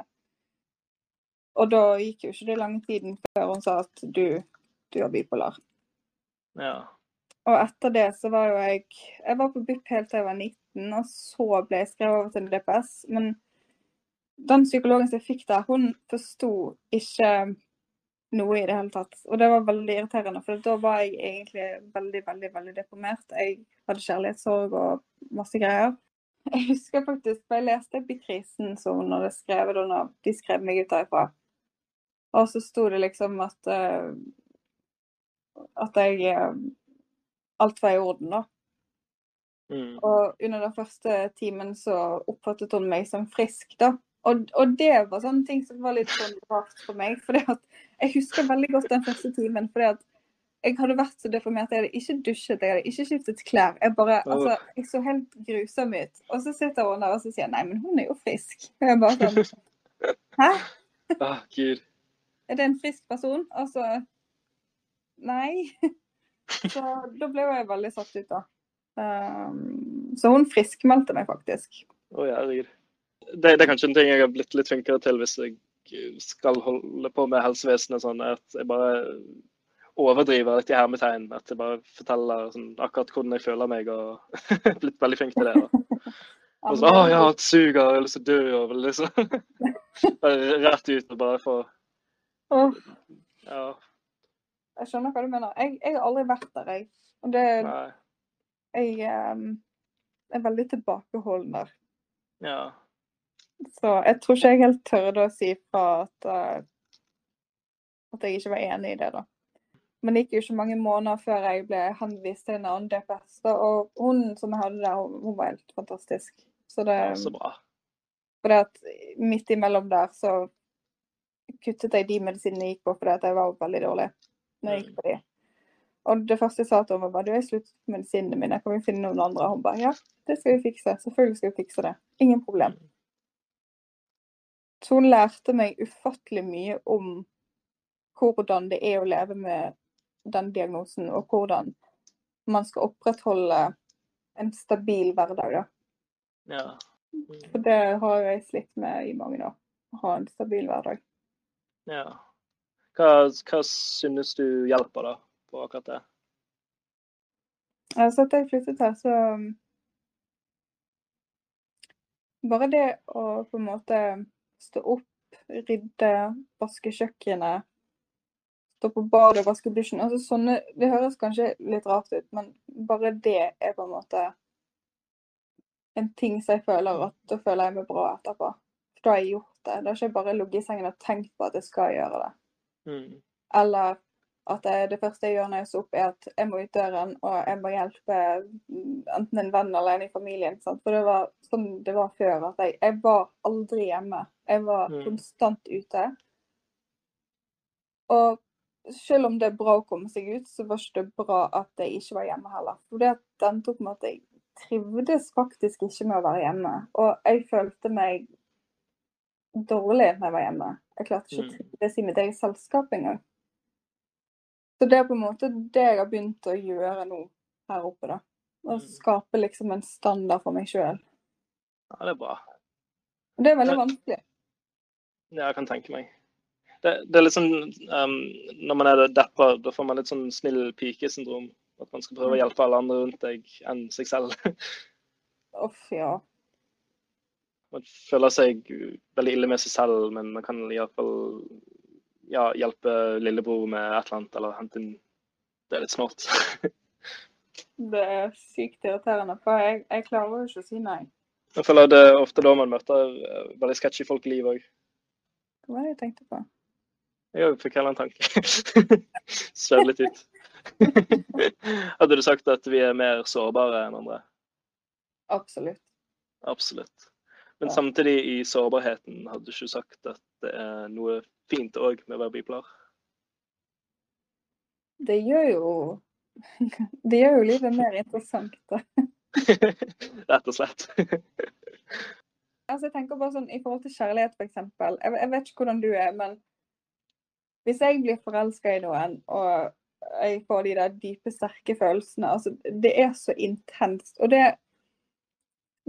Speaker 1: Og da gikk jo ikke det lange tiden før hun sa at du, du er bipolar.
Speaker 2: ja.
Speaker 1: Og etter det så var jo jeg Jeg var på BUP helt til jeg var 19, og så ble jeg skrevet over til DPS. Men den psykologen som jeg fikk der, hun forsto ikke noe i det hele tatt. Og det var veldig irriterende, for da var jeg egentlig veldig, veldig veldig deprimert. Jeg hadde kjærlighetssorg og masse greier. Jeg husker faktisk da jeg leste Epikrisen som hun hadde skrevet da de skrev meg ut derfra. Og så sto det liksom at uh, at jeg uh, Alt var i orden, da.
Speaker 2: Mm.
Speaker 1: Og under den første timen så oppfattet hun meg som frisk, da. Og, og det var sånne ting som var litt sånn rart for meg. For jeg husker veldig godt den første timen. fordi at jeg hadde vært så deformert. Jeg hadde ikke dusjet, jeg hadde ikke skiftet klær. Jeg bare, altså, jeg så helt grusom ut. Og så sitter hun der og så sier nei, men hun er jo frisk. Og jeg bare sånn Hæ?
Speaker 2: Ah, Gud.
Speaker 1: Er det en frisk person? Altså Nei. Så da ble jeg veldig satt ut, da. Um, så hun friskmeldte meg faktisk.
Speaker 2: Å, herregud. Det, det er kanskje en ting jeg har blitt litt flinkere til hvis jeg skal holde på med helsevesenet sånn, at jeg bare overdriver litt i hermetegn. At jeg bare forteller sånn, akkurat hvordan jeg føler meg, og blitt veldig flink til det. da. Og så, å, jeg har hatt suger, jeg har lyst til å dø. Og liksom. Rett ut og bare få Ja,
Speaker 1: jeg skjønner hva du mener. Jeg, jeg har aldri vært der, jeg. Og det,
Speaker 2: nei.
Speaker 1: Jeg um, er veldig tilbakeholden der.
Speaker 2: Ja.
Speaker 1: Så jeg tror ikke jeg helt tørde å si fra at, uh, at jeg ikke var enig i det, da. Men det gikk jo ikke mange måneder før jeg ble henvist til en annen DPS. Og hun som jeg hadde der, hun, hun var helt fantastisk. Så det,
Speaker 2: ja, så bra.
Speaker 1: for det at midt imellom der så kuttet jeg de medisinene jeg gikk på fordi at jeg var veldig dårlig når jeg gikk på de. Og det første jeg sa til henne, var du, jeg sluttet på medisinene mine, kan vi finne noen andre? Og hun bare ja, det skal vi fikse. Selvfølgelig skal vi fikse det. Ingen problem. Så hun lærte meg ufattelig mye om hvordan det er å leve med den diagnosen, og hvordan man skal opprettholde en stabil hverdag. Da.
Speaker 2: Ja. Mm.
Speaker 1: For det har jeg slitt med i mange år. Å ha en stabil hverdag.
Speaker 2: ja. Hva, hva synes du hjelper da på akkurat det?
Speaker 1: Altså etter jeg flyttet her, så um, Bare det å på en måte stå opp, rydde, vaske kjøkkenet, stå på badet og vaske dusjen altså sånne, Det høres kanskje litt rart ut, men bare det er på en måte en ting som jeg føler at da føler jeg meg bra etterpå. For da har jeg gjort det. Da har ikke jeg bare ligget i sengen og tenkt på at jeg skal gjøre det.
Speaker 2: Mm.
Speaker 1: Eller at det, det første jeg gjør når jeg står opp, er at jeg må ut døren og jeg må hjelpe mm, enten en venn eller en i familien. Sant? For det var sånn det var før. at Jeg, jeg var aldri hjemme. Jeg var
Speaker 2: Mm.
Speaker 1: konstant ute. Og selv om det er bra å komme seg ut, så var ikke det bra at jeg ikke var hjemme heller. For det endte opp med at jeg trivdes faktisk ikke med å være hjemme. Og jeg følte meg dårlig når jeg var hjemme. Jeg klarte ikke å
Speaker 2: Mm.
Speaker 1: trives i mitt eget selskap engang. Så det er på en måte det jeg har begynt å gjøre nå her oppe, da. Å
Speaker 2: Mm.
Speaker 1: skape liksom en standard for meg sjøl.
Speaker 2: Ja, det er bra.
Speaker 1: Og det er veldig vanskelig.
Speaker 2: Ja, jeg kan tenke meg. Det, det er litt sånn um, Når man er deppa, da får man litt sånn snill pike-syndrom. At man skal prøve å hjelpe alle andre rundt deg enn seg selv.
Speaker 1: Uff, ja.
Speaker 2: Man føler seg veldig ille med seg selv, men man kan iallfall ja, hjelpe lillebror med et eller annet, eller hente inn Det er litt smart.
Speaker 1: Det er sykt irriterende, for jeg, jeg klarer jo ikke å si nei.
Speaker 2: Jeg føler det er ofte da man møter eh, veldig sketchy folk i livet òg.
Speaker 1: Hva var det jeg tenkte på?
Speaker 2: Jeg fikk heller en tanke. Skjøv litt ut. Hadde du sagt at vi er mer sårbare enn andre?
Speaker 1: Absolutt.
Speaker 2: Absolutt. Men samtidig, i sårbarheten, hadde du ikke sagt at det er noe fint òg med å være bipolar?
Speaker 1: Det gjør jo Det gjør jo livet mer interessant. Da.
Speaker 2: Rett og slett.
Speaker 1: Altså, jeg tenker bare sånn I forhold til kjærlighet, f.eks. Jeg, jeg vet ikke hvordan du er, men hvis jeg blir forelska i noen, og jeg får de der dype, sterke følelsene altså, Det er så intenst. Og det,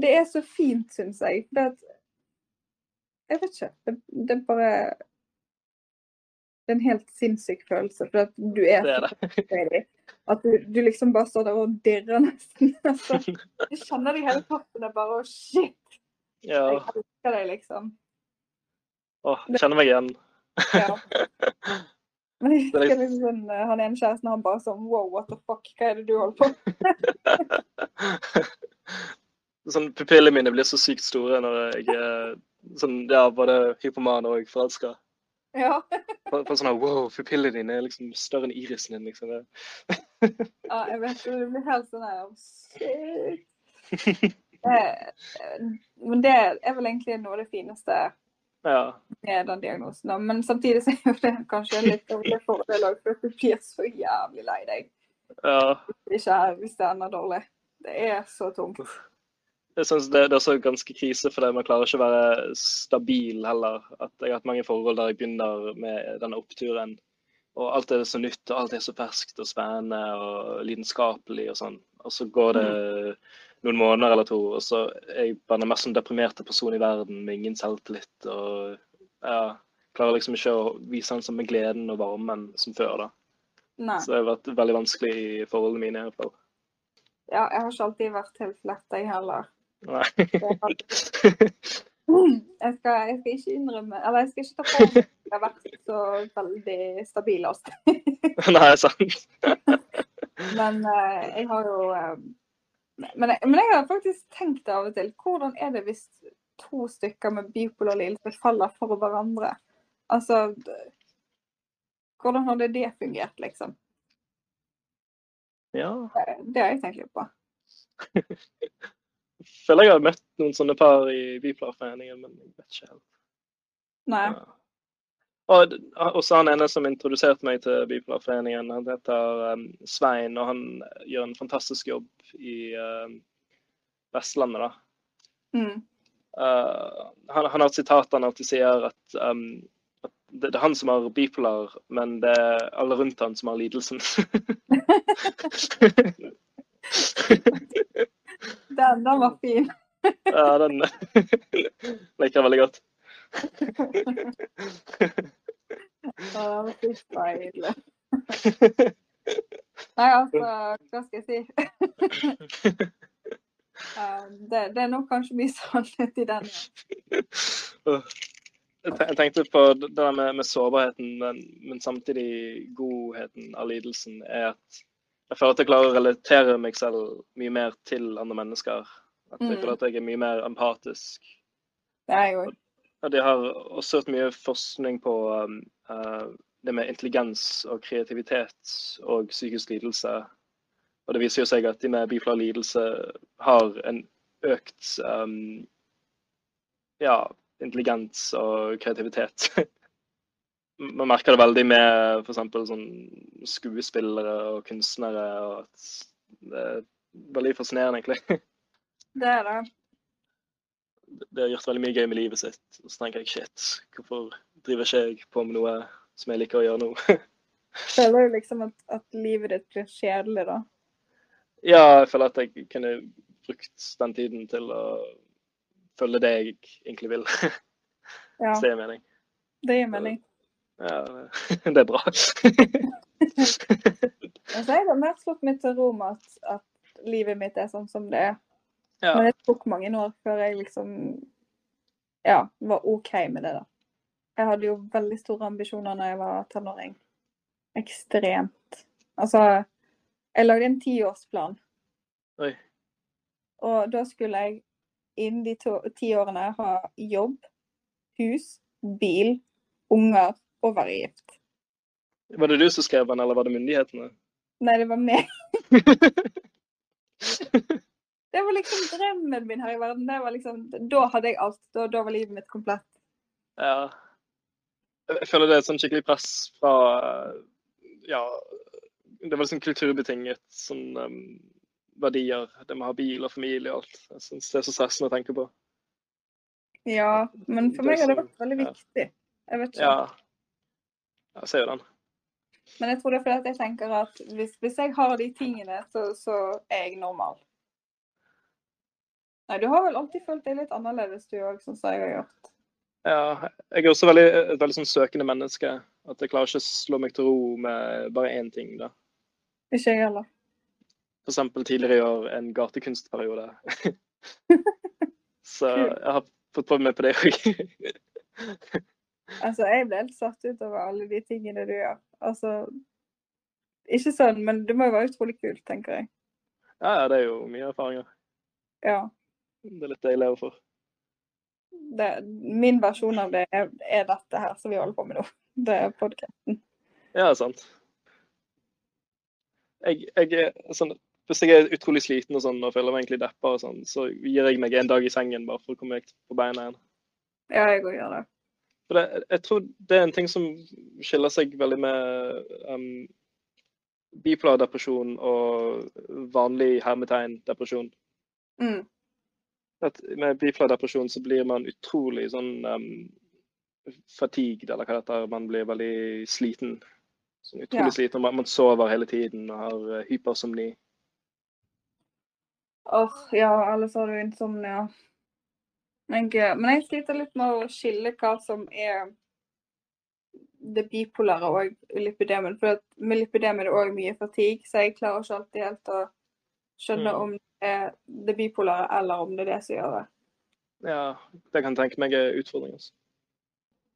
Speaker 1: det er så fint, syns jeg. Det at Jeg vet ikke. Det, det bare Det er en helt sinnssyk følelse, for at du er
Speaker 2: Det er det.
Speaker 1: At du, du liksom bare står der og dirrer nesten. Altså, du kjenner det i hele kroppen. Det er bare oh, shit.
Speaker 2: Ja.
Speaker 1: Jeg elsker deg, liksom.
Speaker 2: Åh, jeg kjenner meg igjen.
Speaker 1: Ja. Men jeg
Speaker 2: er
Speaker 1: husker liksom sånn, eh, han ene kjæresten han bare sånn Wow, what the fuck, hva er det du holder på med?
Speaker 2: sånn, Pupillene mine blir så sykt store når jeg er sånn, ja, både hypoman og forelska.
Speaker 1: Ja.
Speaker 2: På, på sånn her, wow, pupillene dine er liksom større enn irisen din. liksom.
Speaker 1: Ja, jeg vet det. Blir helt sånn her Shit. Eh, Men det er vel egentlig noe av det fineste
Speaker 2: Ja.
Speaker 1: med den diagnosen. Men samtidig så er det kanskje litt dårlig fordel òg, for du blir så jævlig lei deg.
Speaker 2: ja.
Speaker 1: Ikke hvis det ender dårlig. Det er så tungt.
Speaker 2: Jeg synes det, det er også ganske krise, for man klarer ikke å være stabil heller. At jeg har hatt mange forhold der jeg begynner med denne oppturen. Og alt er så nytt, og alt er så ferskt og spennende og lidenskapelig og sånn. Og så går det noen måneder eller to, og så er jeg bare den mest sånn deprimerte personen i verden med ingen selvtillit. Og ja, klarer liksom ikke å vise den samme gleden og varmen som før. da.
Speaker 1: Nei.
Speaker 2: Så det har vært veldig vanskelig i forholdene mine. i hvert fall.
Speaker 1: Ja, jeg har ikke alltid vært helt lett, jeg heller.
Speaker 2: Nei.
Speaker 1: Jeg skal, jeg skal ikke innrømme Eller jeg skal ikke ta på meg at jeg har vært så veldig stabil. Altså.
Speaker 2: Nei, sant.
Speaker 1: Men eh, jeg har jo eh, men, jeg, men jeg har faktisk tenkt av og til hvordan er det hvis to stykker med bipolar lidelse faller for hverandre? Altså Hvordan hadde det fungert, liksom?
Speaker 2: Ja.
Speaker 1: Det, det har jeg tenkt litt på.
Speaker 2: Føler jeg har møtt noen sånne par i Bipolarforeningen, men jeg vet ikke helt.
Speaker 1: Nei.
Speaker 2: Ja. Og også han ene som introduserte meg til Bipolarforeningen, han heter um, Svein, og han gjør en fantastisk jobb i uh, Vestlandet, da.
Speaker 1: Mm.
Speaker 2: Uh, han, han har et sitat han alltid sier at, um, at det, det er han som har bipolar, men det er alle rundt han som har lidelsen.
Speaker 1: Den, den var fin.
Speaker 2: ja, den liker jeg veldig godt.
Speaker 1: Ja, den var fint deilig. Nei, altså, hva skal jeg si? Det, det er nok kanskje mye sannhet i den.
Speaker 2: Jeg tenkte på det der med, med sårbarheten, men, men samtidig godheten av lidelsen, er at jeg føler at jeg klarer å relatere meg selv mye mer til andre mennesker. At jeg
Speaker 1: Mm.
Speaker 2: føler at jeg er mye mer empatisk.
Speaker 1: Det er jo
Speaker 2: Og de har også hørt mye forskning på eh, det med intelligens og kreativitet og psykisk lidelse. Og det viser jo seg at de med bipolar lidelse har en økt um, ja, intelligens og kreativitet. Man merker det veldig med f.eks. sånn skuespillere og kunstnere. og Det er veldig fascinerende, egentlig.
Speaker 1: det. Er det.
Speaker 2: det har gjort veldig mye gøy med livet sitt. Og så tenker jeg shit, hvorfor driver ikke jeg på med noe som jeg liker å gjøre nå?
Speaker 1: Føler du liksom at, at livet ditt blir kjedelig, da?
Speaker 2: ja, jeg føler at jeg kunne brukt den tiden til å følge det jeg egentlig vil.
Speaker 1: Ja,
Speaker 2: Så det gir mening.
Speaker 1: det gir mening.
Speaker 2: Ja, det er bra.
Speaker 1: Altså, jeg har mer slått meg til ro med at, at livet mitt er sånn som det er.
Speaker 2: Ja,
Speaker 1: Men det tok mange år før jeg liksom ja, var OK med det, da. Jeg hadde jo veldig store ambisjoner når jeg var tenåring. Ekstremt. Altså, jeg lagde en tiårsplan,
Speaker 2: Oi.
Speaker 1: og da skulle jeg innen de to, ti årene ha jobb, hus, bil, unger og være gift.
Speaker 2: Var det du som skrev den, eller var det myndighetene?
Speaker 1: Nei, det var meg. Det var liksom drømmen min her i verden. Det var liksom, da hadde jeg alt. Da, da var livet mitt komplett.
Speaker 2: Ja. Jeg føler det er sånn skikkelig press fra Ja, det var liksom kulturbetinget sånn um, verdier. Det med å ha bil og familie og alt. Jeg syns det er så stressende å tenke på.
Speaker 1: Ja, men for meg har det vært veldig viktig. Jeg vet ikke.
Speaker 2: Ja. Jeg ser jo den.
Speaker 1: Men jeg tror det er fordi at jeg tenker at hvis, hvis jeg har de tingene, så, så er jeg normal. Nei, du har vel alltid følt deg litt annerledes du òg, sånn som jeg har gjort.
Speaker 2: Ja, jeg er også veldig, et veldig sånn søkende menneske. At jeg klarer ikke å slå meg til ro med bare én ting. da.
Speaker 1: Ikke jeg heller.
Speaker 2: Eksempel tidligere i år en gatekunstperiode. Så jeg har fått prøvd meg på det òg.
Speaker 1: Altså, jeg ble helt satt ut over alle de tingene du gjør. Altså Ikke sånn, men det må jo være utrolig kult, tenker jeg.
Speaker 2: Ja, ja, det er jo mye erfaringer.
Speaker 1: Ja.
Speaker 2: Det er litt deilig å få.
Speaker 1: Det, min versjon av det er, er dette her som vi holder på med nå. Det er podkasten.
Speaker 2: Ja, sant. Jeg, jeg er sånn Hvis jeg er utrolig sliten og sånn og føler meg egentlig deppa sånn, så gir jeg meg en dag i sengen bare for å komme meg på beina igjen.
Speaker 1: Ja, jeg òg gjør det.
Speaker 2: For det, jeg tror det er en ting som skiller seg veldig med um, bipolar depresjon og vanlig hermetegn depresjon.
Speaker 1: Mm.
Speaker 2: Med bipolar depresjon så blir man utrolig sånn um, fatigued, eller hva det heter. Man blir veldig sliten. Sånn utrolig
Speaker 1: Ja.
Speaker 2: sliten. Man, man sover hele tiden og har uh, hypersomni.
Speaker 1: Åh, ja, eller så har du insomnia. Jeg, men jeg sliter litt med å skille hva som er det bipolare og lipidemien. For med lipidem er det òg mye fatigue, så jeg klarer ikke alltid helt å skjønne
Speaker 2: Mm.
Speaker 1: om det er det bipolare eller om det er det som gjør det.
Speaker 2: Ja, det kan jeg tenke meg er utfordring. Altså.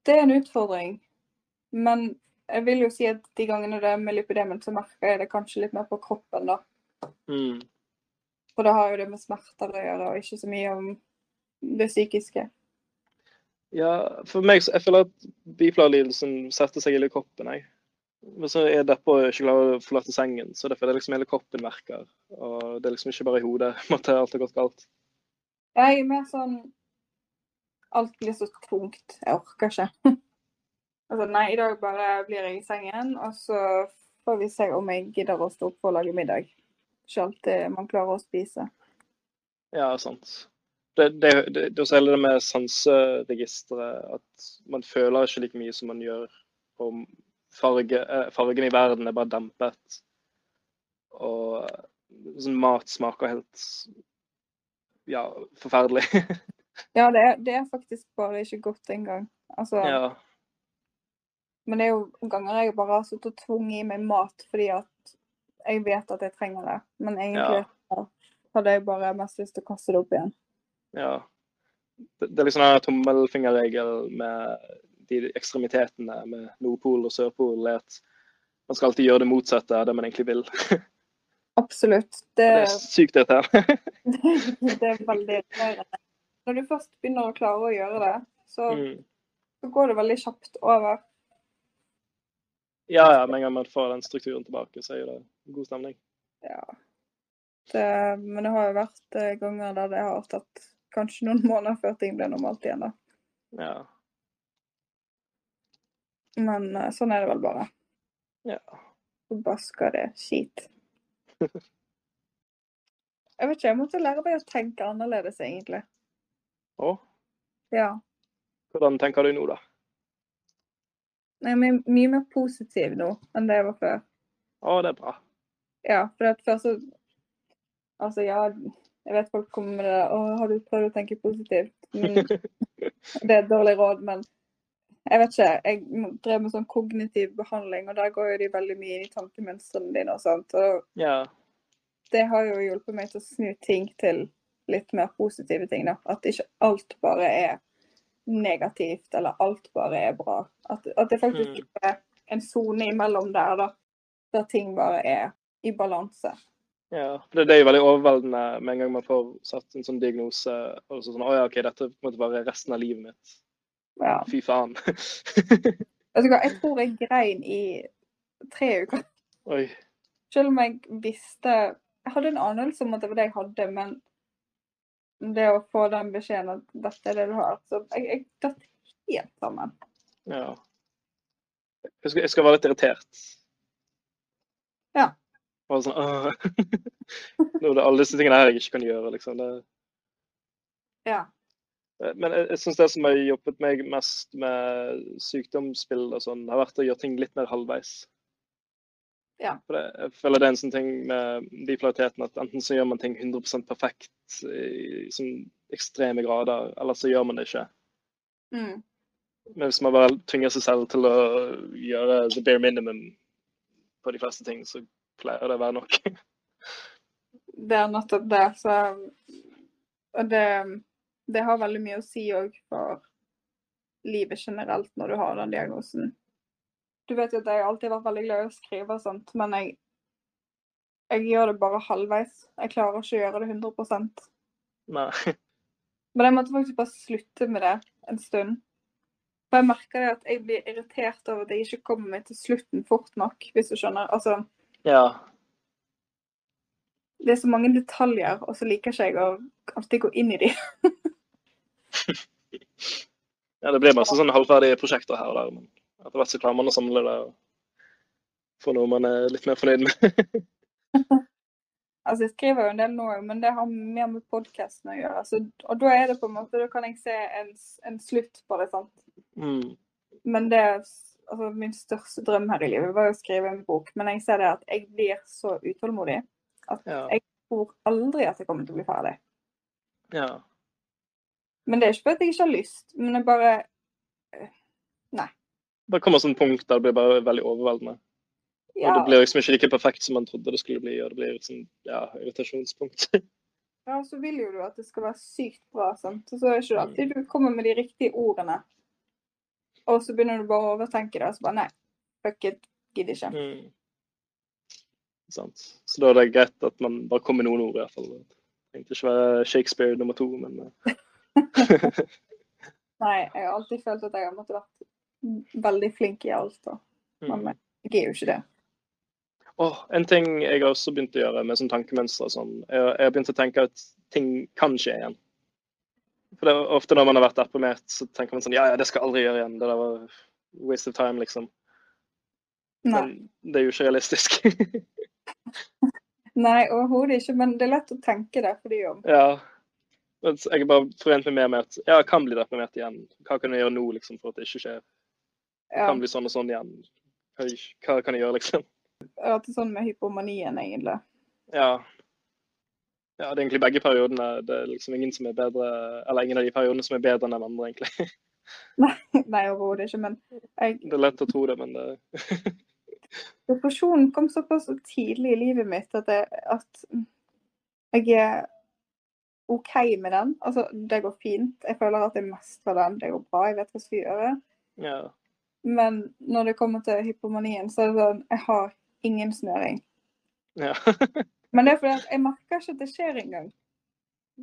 Speaker 1: Det er en utfordring, men jeg vil jo si at de gangene det er med lipidemen, så merker jeg det kanskje litt mer på kroppen, da.
Speaker 2: Mm.
Speaker 1: For det har jo det med smerter å gjøre, og ikke så mye om det psykiske.
Speaker 2: Ja, for meg så jeg føler at bipolarlidelsen setter seg i hele kroppen. jeg. Men så er deppa ikke klarer å forlate sengen, så det er det liksom hele kroppen merker. Og det er liksom ikke bare i hodet at alt har gått galt.
Speaker 1: Jeg er mer sånn Alt blir så tungt. Jeg orker ikke. altså, nei, i dag bare blir jeg i sengen, og så får vi se om jeg gidder å stå opp og lage middag. Ikke alltid man klarer å spise.
Speaker 2: Ja, sant. Det, det, det, det også hele det med sanseregisteret, at man føler ikke like mye som man gjør. Og farge, eh, fargen i verden er bare dempet. Og sånn mat smaker helt ja, forferdelig.
Speaker 1: Ja, det er, det er faktisk bare ikke godt engang. Altså,
Speaker 2: ja.
Speaker 1: Men det er jo ganger jeg bare har sittet og tvunget i meg mat fordi at jeg vet at jeg trenger det. Men egentlig
Speaker 2: Ja.
Speaker 1: hadde jeg bare mest lyst til å kaste det opp igjen.
Speaker 2: Ja. Det, det er liksom den tommelfingerregel med de ekstremitetene med Nordpol og Sørpol, er at man skal alltid gjøre det motsatte av det man egentlig vil.
Speaker 1: Absolutt. Det,
Speaker 2: Det er sykt dette her.
Speaker 1: det er veldig irriterende. Når du først begynner å klare å gjøre det, så,
Speaker 2: Mm.
Speaker 1: så går det veldig kjapt over.
Speaker 2: Ja, ja, med en gang man får den strukturen tilbake, så er det god stemning.
Speaker 1: Ja. Det, men det har jo vært eh, ganger der det har tatt kanskje noen måneder før ting ble normalt igjen. da.
Speaker 2: Ja.
Speaker 1: Men uh, sånn er det vel bare.
Speaker 2: ja.
Speaker 1: Forbaska det skit. Jeg vet ikke, jeg måtte lære meg å tenke annerledes, egentlig.
Speaker 2: Å?
Speaker 1: Ja.
Speaker 2: hvordan tenker du nå, da?
Speaker 1: Jeg er mye mer positiv nå enn det jeg var før.
Speaker 2: Å, det er bra.
Speaker 1: Ja, for før så Altså, ja, jeg vet folk kommer med det der, Å, har du prøvd å tenke positivt? Mm, det er et dårlig råd, men jeg vet ikke. Jeg drev med sånn kognitiv behandling, og der går jo de veldig mye inn i tankemønstrene dine og sånt. Og
Speaker 2: Ja.
Speaker 1: det har jo hjulpet meg til å snu ting til litt mer positive ting. da. At ikke alt bare er negativt, eller alt bare er bra. At, at det faktisk
Speaker 2: Mm.
Speaker 1: er en sone imellom der, da. Der ting bare er i balanse.
Speaker 2: Ja. Det, det er jo veldig overveldende med en gang man får satt en sånn diagnose. og så sånn, å ja, ok, dette måtte være resten av livet mitt.
Speaker 1: Ja.
Speaker 2: Fy faen.
Speaker 1: Jeg tror jeg grein i tre uker.
Speaker 2: Oi.
Speaker 1: Selv om jeg visste Jeg hadde en anelse om at det var det jeg hadde, men det å få den beskjeden at dette er det du har Så jeg, jeg datt helt sammen.
Speaker 2: Ja. Jeg skal, jeg skal være litt irritert.
Speaker 1: Ja.
Speaker 2: Bare sånn. Nå er det alle disse tingene her jeg ikke kan gjøre, liksom. Det,
Speaker 1: Ja.
Speaker 2: men jeg, jeg syns det som har jobbet meg mest med sykdomsspill og sånn, har vært å gjøre ting litt mer halvveis.
Speaker 1: Ja.
Speaker 2: Det, jeg føler det er en sånn ting med bipolariteten at enten så gjør man ting 100% perfekt i sånn ekstreme grader, eller så gjør man det ikke.
Speaker 1: Mm.
Speaker 2: Men hvis man bare tvinger seg selv til å gjøre the bare minimum på de fleste ting, så pleier det å være nok.
Speaker 1: Det er nettopp det. Så Og det, det har veldig mye å si òg for livet generelt når du har den diagnosen. Du vet jo at jeg alltid har vært veldig glad i å skrive og sånt, men jeg, jeg gjør det bare halvveis. Jeg klarer ikke å gjøre det 100
Speaker 2: Nei.
Speaker 1: Men jeg måtte faktisk bare slutte med det en stund. For jeg merker det at jeg blir irritert over at jeg ikke kommer meg til slutten fort nok, hvis du skjønner. Altså,
Speaker 2: Ja.
Speaker 1: det er så mange detaljer, og så liker ikke jeg å alltid gå inn i de.
Speaker 2: ja, det blir masse sånne halvferdige prosjekter her og der, men etter hvert så klarer man å samle det og få noe man er litt mer fornøyd med.
Speaker 1: Altså, jeg skriver jo en del nå, men det har mer med podkasten å gjøre. Altså, og da er det på en måte, da kan jeg se en, en slutt på det, sant.
Speaker 2: Mm.
Speaker 1: Men det altså, min største drøm her i livet var å skrive en bok, men jeg ser det at jeg blir så utålmodig at
Speaker 2: Ja.
Speaker 1: jeg tror aldri at jeg kommer til å bli ferdig.
Speaker 2: ja.
Speaker 1: Men det er ikke fordi jeg ikke har lyst, men jeg bare Nei.
Speaker 2: Det kommer sånn punkt der det blir bare veldig overveldende.
Speaker 1: Ja,
Speaker 2: Og det blir liksom ikke like perfekt som man trodde det skulle bli, og det blir sånn, ja, irritasjonspunkt.
Speaker 1: ja, så vil jo du at det skal være sykt bra, sant. Og så er det ikke alltid du kommer med de riktige ordene. Og så begynner du bare å overtenke det, og så bare nei, fuck it, gidder ikke.
Speaker 2: Mm. Sant. Så da er det greit at man bare kommer med noen ord, i hvert fall. Det trengte ikke være Shakespeare nummer to, men eh,
Speaker 1: Nei, jeg har alltid følt at jeg har måttet vært veldig flink i alt, da. Men
Speaker 2: mm.
Speaker 1: jeg er jo ikke det.
Speaker 2: Oh, en ting jeg også begynt å gjøre med sånn tankemønstre og sånn, jeg har begynt å tenke at ting kan skje igjen. For det er ofte når man har vært deprimert, så tenker man sånn Ja, ja, det skal jeg aldri gjøre igjen. Det der var waste of time, liksom.
Speaker 1: Nei,
Speaker 2: Men det er jo ikke realistisk.
Speaker 1: Nei overhodet ikke, men det er lett å tenke det for de om.
Speaker 2: ja. Jeg er bare forent meg mer med at ja, jeg kan bli deprimert igjen. Hva kan jeg gjøre nå liksom, for at det ikke skjer?
Speaker 1: Ja,
Speaker 2: Kan bli sånn og sånn igjen. Hva kan jeg gjøre, liksom?
Speaker 1: jeg har hatt det sånn med hypomanien, egentlig.
Speaker 2: Ja. Ja, det er egentlig begge periodene. Det er liksom ingen som er bedre Eller ingen av de periodene som er bedre enn den andre, egentlig.
Speaker 1: Nei, overhodet ikke, men jeg,
Speaker 2: Det er lett å tro det, men det
Speaker 1: depresjonen kom såpass tidlig i livet mitt at, jeg, at jeg er OK med den. Altså, det går fint. Jeg føler at jeg mestrer den. Det går bra, jeg vet hva jeg skal gjøre.
Speaker 2: Ja.
Speaker 1: Men når det kommer til hypomanien, så er det sånn Jeg har ingen snøring.
Speaker 2: ja.
Speaker 1: Men det er fordi jeg merker ikke at det skjer engang.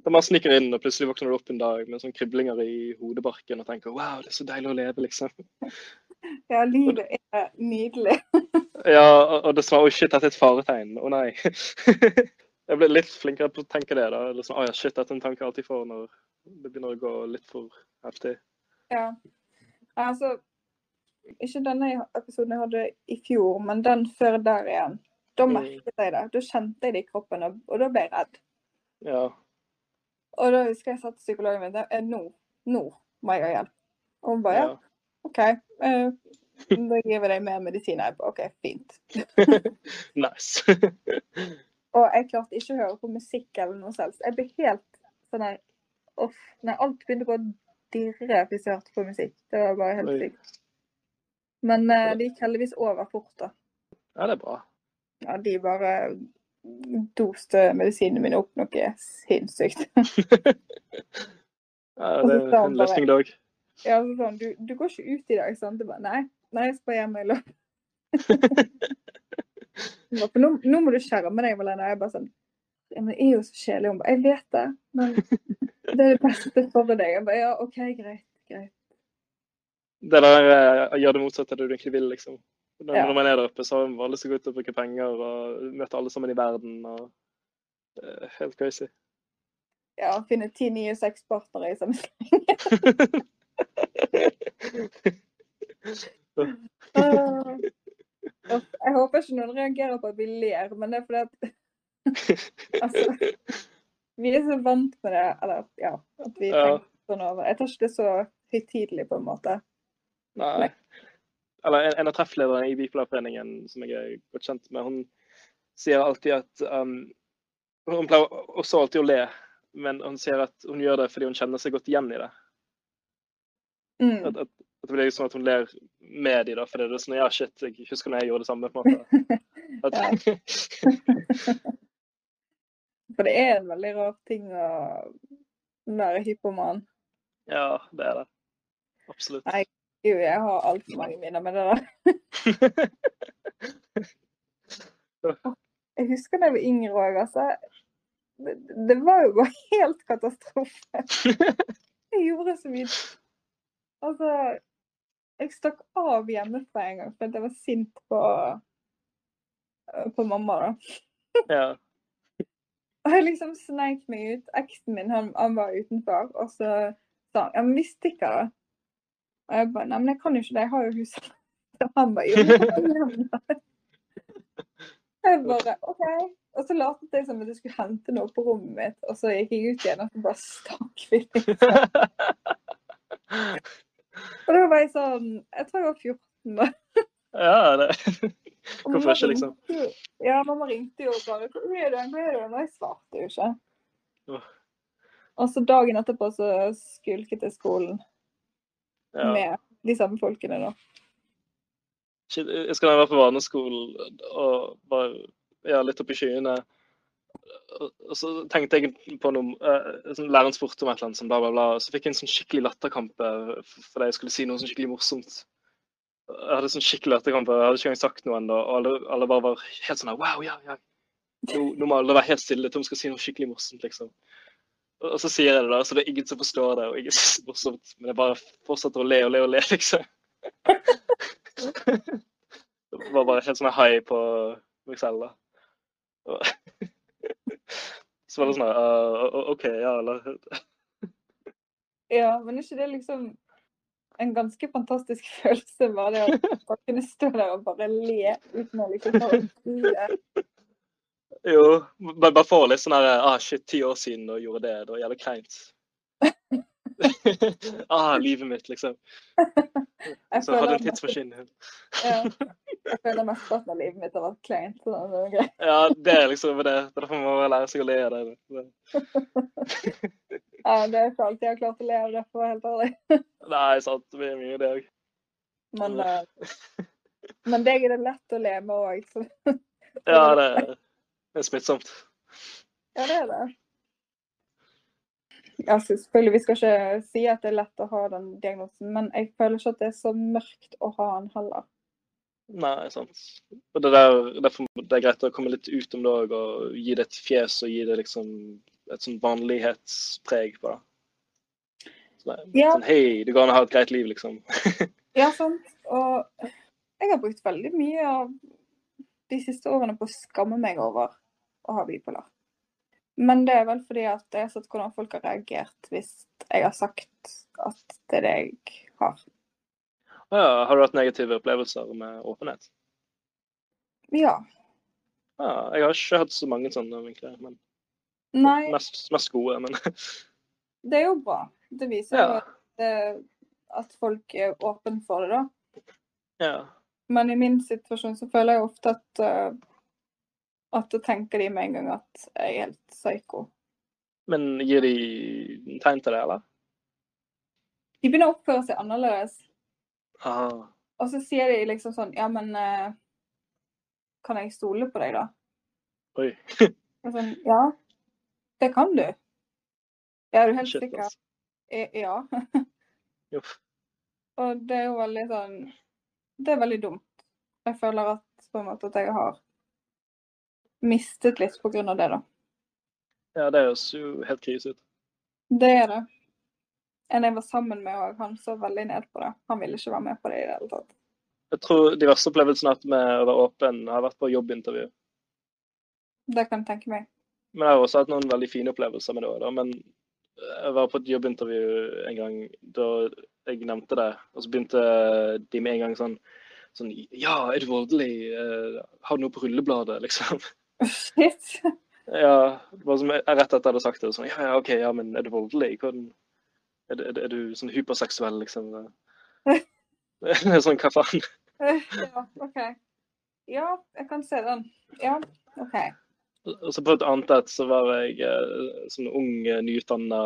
Speaker 2: Det man sniker inn, og plutselig våkner du opp en dag med sånn kriblinger i hodebarken og tenker wow, det er så deilig å leve, liksom.
Speaker 1: Ja, livet er nydelig.
Speaker 2: Ja, og det svarer var oi, shit, dette er et faretegn. Å nei. Jeg ble litt flinkere på å tenke det. da. Liksom, å ja, shit, dette er en tanke jeg alltid får når det begynner å gå litt for heftig.
Speaker 1: Ja. Altså, ikke denne episoden jeg hadde i fjor, men den før der igjen. Da
Speaker 2: Mm.
Speaker 1: merket jeg det. Da kjente jeg det i kroppen, og, og da ble jeg redd.
Speaker 2: Ja.
Speaker 1: Og da husker jeg sa til psykologen min at nå, nå må jeg ha hjelp. Og hun bare ja. OK. eh, da gir vi deg mer medisin. Jeg bare OK, fint.
Speaker 2: nice.
Speaker 1: Og jeg klarte ikke å høre på musikk eller noe selv. Jeg ble helt sånn her off. Nei, alt begynte å å dirre hvis jeg hørte på musikk. Det var bare helt sykt. Men eh, det gikk heldigvis over fort, da.
Speaker 2: Ja, det er bra.
Speaker 1: Ja, de bare doste medisinene mine opp noe sinnssykt.
Speaker 2: Ja, det er en løsning, Dag.
Speaker 1: Ja, så sånn, du, du går ikke ut i dag, sant? Du bare, nei, nei, jeg skal hjem i løpet. Nå, nå må du skjerme deg, Malene. Jeg bare sånn, ja, men det er jo så kjedelig. Hun bare, jeg vet det, men det er det beste for deg. Jeg bare, ja, ok, greit, greit.
Speaker 2: Det der eh, gjør det motsatte av det du egentlig vil, liksom. Når,
Speaker 1: Ja.
Speaker 2: man er der oppe, så har man så lyst til å bruke penger og møte alle sammen i verden. og er Helt crazy.
Speaker 1: Ja, finne ti nye sexpartnere i samme sleng. uh, Jeg håper ikke noen reagerer på at vi ler, men det er fordi at Altså, vi er så vant med det, eller ja, at vi
Speaker 2: Ja.
Speaker 1: sånn over. Jeg tar ikke det så høytidelig, på en måte.
Speaker 2: Nei. Eller en, en av trefflederne i Bipolarforeningen, som jeg er godt kjent med, hun sier alltid at um, Hun pleier også alltid å le, men hun sier at hun gjør det fordi hun kjenner seg godt igjen i det.
Speaker 1: Mm.
Speaker 2: At, at, at det blir sånn at hun ler med de da, fordi det er sånn Ja, shit, jeg husker når jeg gjorde det samme. på en måte.
Speaker 1: For det er en veldig rar ting å være hypoman.
Speaker 2: ja, det er det. Absolutt.
Speaker 1: Nei. Gud, jeg har altfor mange minner med det der. Jeg husker da jeg var yngre òg, altså. Det, det var jo bare helt katastrofe. Jeg gjorde så mye Altså, jeg stakk av hjemmefra en gang fordi jeg var sint på, på mamma, da.
Speaker 2: ja.
Speaker 1: Og jeg liksom sneik meg ut. Eksen min han, han var utenfor, og så sa han ja, men vi stikker, da. Og jeg bare nei, men jeg kan jo ikke det, jeg har jo huset. Og han bare jo, men. Jeg bare OK. Og så lot jeg som at jeg skulle hente noe på rommet mitt, og så gikk jeg ut igjen, og så bare stakk vi. Og da var jeg sånn Jeg tror jeg var 14 da.
Speaker 2: ja, det Hvorfor ikke, liksom?
Speaker 1: jo- Ja, mamma ringte jo bare 'Hvor er du? Hvor er du?' Og jeg svarte jo ikke. Og så dagen etterpå så skulket jeg skolen
Speaker 2: ja.
Speaker 1: med de samme folkene, da.
Speaker 2: Shit, Jeg skal være på barneskolen og bare ja, litt opp i skyene. Og, så tenkte jeg på noe uh, sånn Læreren spurte om et eller annet, sånn bla, bla, bla. Så fikk jeg en sånn skikkelig latterkamp eh, fordi jeg skulle si noe sånn skikkelig morsomt. Jeg hadde sånn skikkelig latterkamp, jeg hadde ikke engang sagt noe ennå. Og alle, alle bare var helt sånn Wow, ja, ja. Nå, nå må alle være helt stille. Tom skal si noe skikkelig morsomt, liksom. Og, så sier jeg det, da, så det er ingen som forstår det, og ingen synes det er morsomt. Men jeg bare fortsetter å le og le og le, liksom. Det var bare helt sånn high på meg selv, da. Så var det sånn uh, OK, ja, eller
Speaker 1: Ja, men er ikke det liksom en ganske fantastisk følelse, bare det å kunne stå der og bare le uten å liksom det.
Speaker 2: Jo, bare, bare litt sånn her Ah, shit, ti år siden og gjorde det. Det var jævlig kleint. ah, livet mitt, liksom.
Speaker 1: Jeg
Speaker 2: Så hadde en tidsmaskin.
Speaker 1: ja, jeg føler mesteparten av livet mitt har vært kleint. sånn, greier.
Speaker 2: Ja, det er liksom det. Derfor må man lære seg å le av det. det.
Speaker 1: Ja, det er ikke alltid jeg har klart å le av det, for å være helt ærlig.
Speaker 2: Nei, sant. Det blir mye det òg.
Speaker 1: Men, eh, men deg er det lett å le med òg.
Speaker 2: Ja, det, det er smittsomt.
Speaker 1: Ja, det er det. Altså, selvfølgelig, Vi skal ikke si at det er lett å ha den diagnosen, men jeg føler ikke at det er så mørkt å ha den heller.
Speaker 2: Nei, sant. Og det der, derfor det er greit å komme litt ut om det òg, og gi det et fjes og gi det liksom et sånn vanlighetspreg på det. Sånn,
Speaker 1: Ja.
Speaker 2: sånn hei, det går an å ha et greit liv, liksom.
Speaker 1: Ja, sant. Og jeg har brukt veldig mye av de siste årene på å skamme meg over å ha bipolar. Men det er vel fordi at jeg har sett hvordan folk har reagert hvis jeg har sagt at det er det jeg har.
Speaker 2: Ja, har du hatt negative opplevelser med åpenhet?
Speaker 1: Ja.
Speaker 2: Ja, jeg har ikke hatt så mange sånne, egentlig. Men
Speaker 1: Nei,
Speaker 2: mest, mest gode. Men
Speaker 1: det er jo bra. Det viser
Speaker 2: ja.
Speaker 1: at, eh, at folk er åpne for det, da.
Speaker 2: ja.
Speaker 1: Men i min situasjon så føler jeg ofte at uh, at da tenker de med en gang at jeg er helt psyko.
Speaker 2: Men gir de tegn til det, eller?
Speaker 1: De begynner å oppføre seg annerledes.
Speaker 2: Aha.
Speaker 1: Og så sier de liksom sånn Ja, men uh, kan jeg stole på deg, da?
Speaker 2: oi.
Speaker 1: Sånn, ja, det kan du. Ja, er du helt
Speaker 2: Shit,
Speaker 1: sikker?
Speaker 2: altså.
Speaker 1: «Eh, Ja. Og det er jo veldig sånn Det er veldig dumt. Jeg føler at måte at jeg har mistet litt av det, da.
Speaker 2: Ja, det høres jo helt krise ut.
Speaker 1: Det er det. En jeg var sammen med òg, han så veldig ned på det. Han ville ikke være med på det i det hele tatt.
Speaker 2: Jeg tror de verste opplevelsene jeg med å være åpen, har vært på jobbintervju.
Speaker 1: Det kan jeg tenke meg.
Speaker 2: Men jeg har også hatt noen veldig fine opplevelser med det òg. Men jeg var på et jobbintervju en gang da jeg nevnte det, og så begynte de med en gang sånn Sånn Ja, er du voldelig? Eh, Har du noe på rullebladet, liksom?
Speaker 1: Shit.
Speaker 2: Ja, var som jeg, rett etter jeg hadde sagt det. Sånn, ja, ja, OK, ja, men er du voldelig? Hvordan, er, du- er, er du sånn hyperseksuell, liksom? Sånn, hva faen?
Speaker 1: Ja, OK. Ja, jeg kan se den. Ja, OK.
Speaker 2: Og så på et annet et så var jeg eh, sånn ung, nyutdanna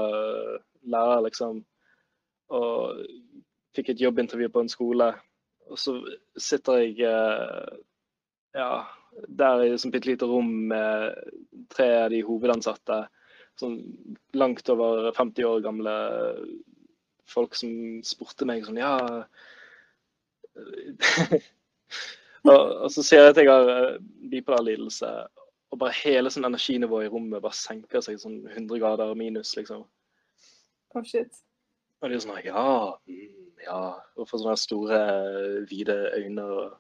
Speaker 2: lærer, liksom. Og fikk et jobbintervju på en skole. Og så sitter jeg eh, ja, der i et bitte lite rom med tre av de hovedansatte. Sånn langt over 50 år gamle folk som spurte meg sånn Ja og, og, så ser jeg at jeg har eh, bipolar lidelse, og bare hele sånn energinivået i rommet bare senker seg sånn 100 grader minus, liksom.
Speaker 1: Oh, shit.
Speaker 2: Og de er sånn Ja, mm, ja. Og får sånne store, hvite øyne og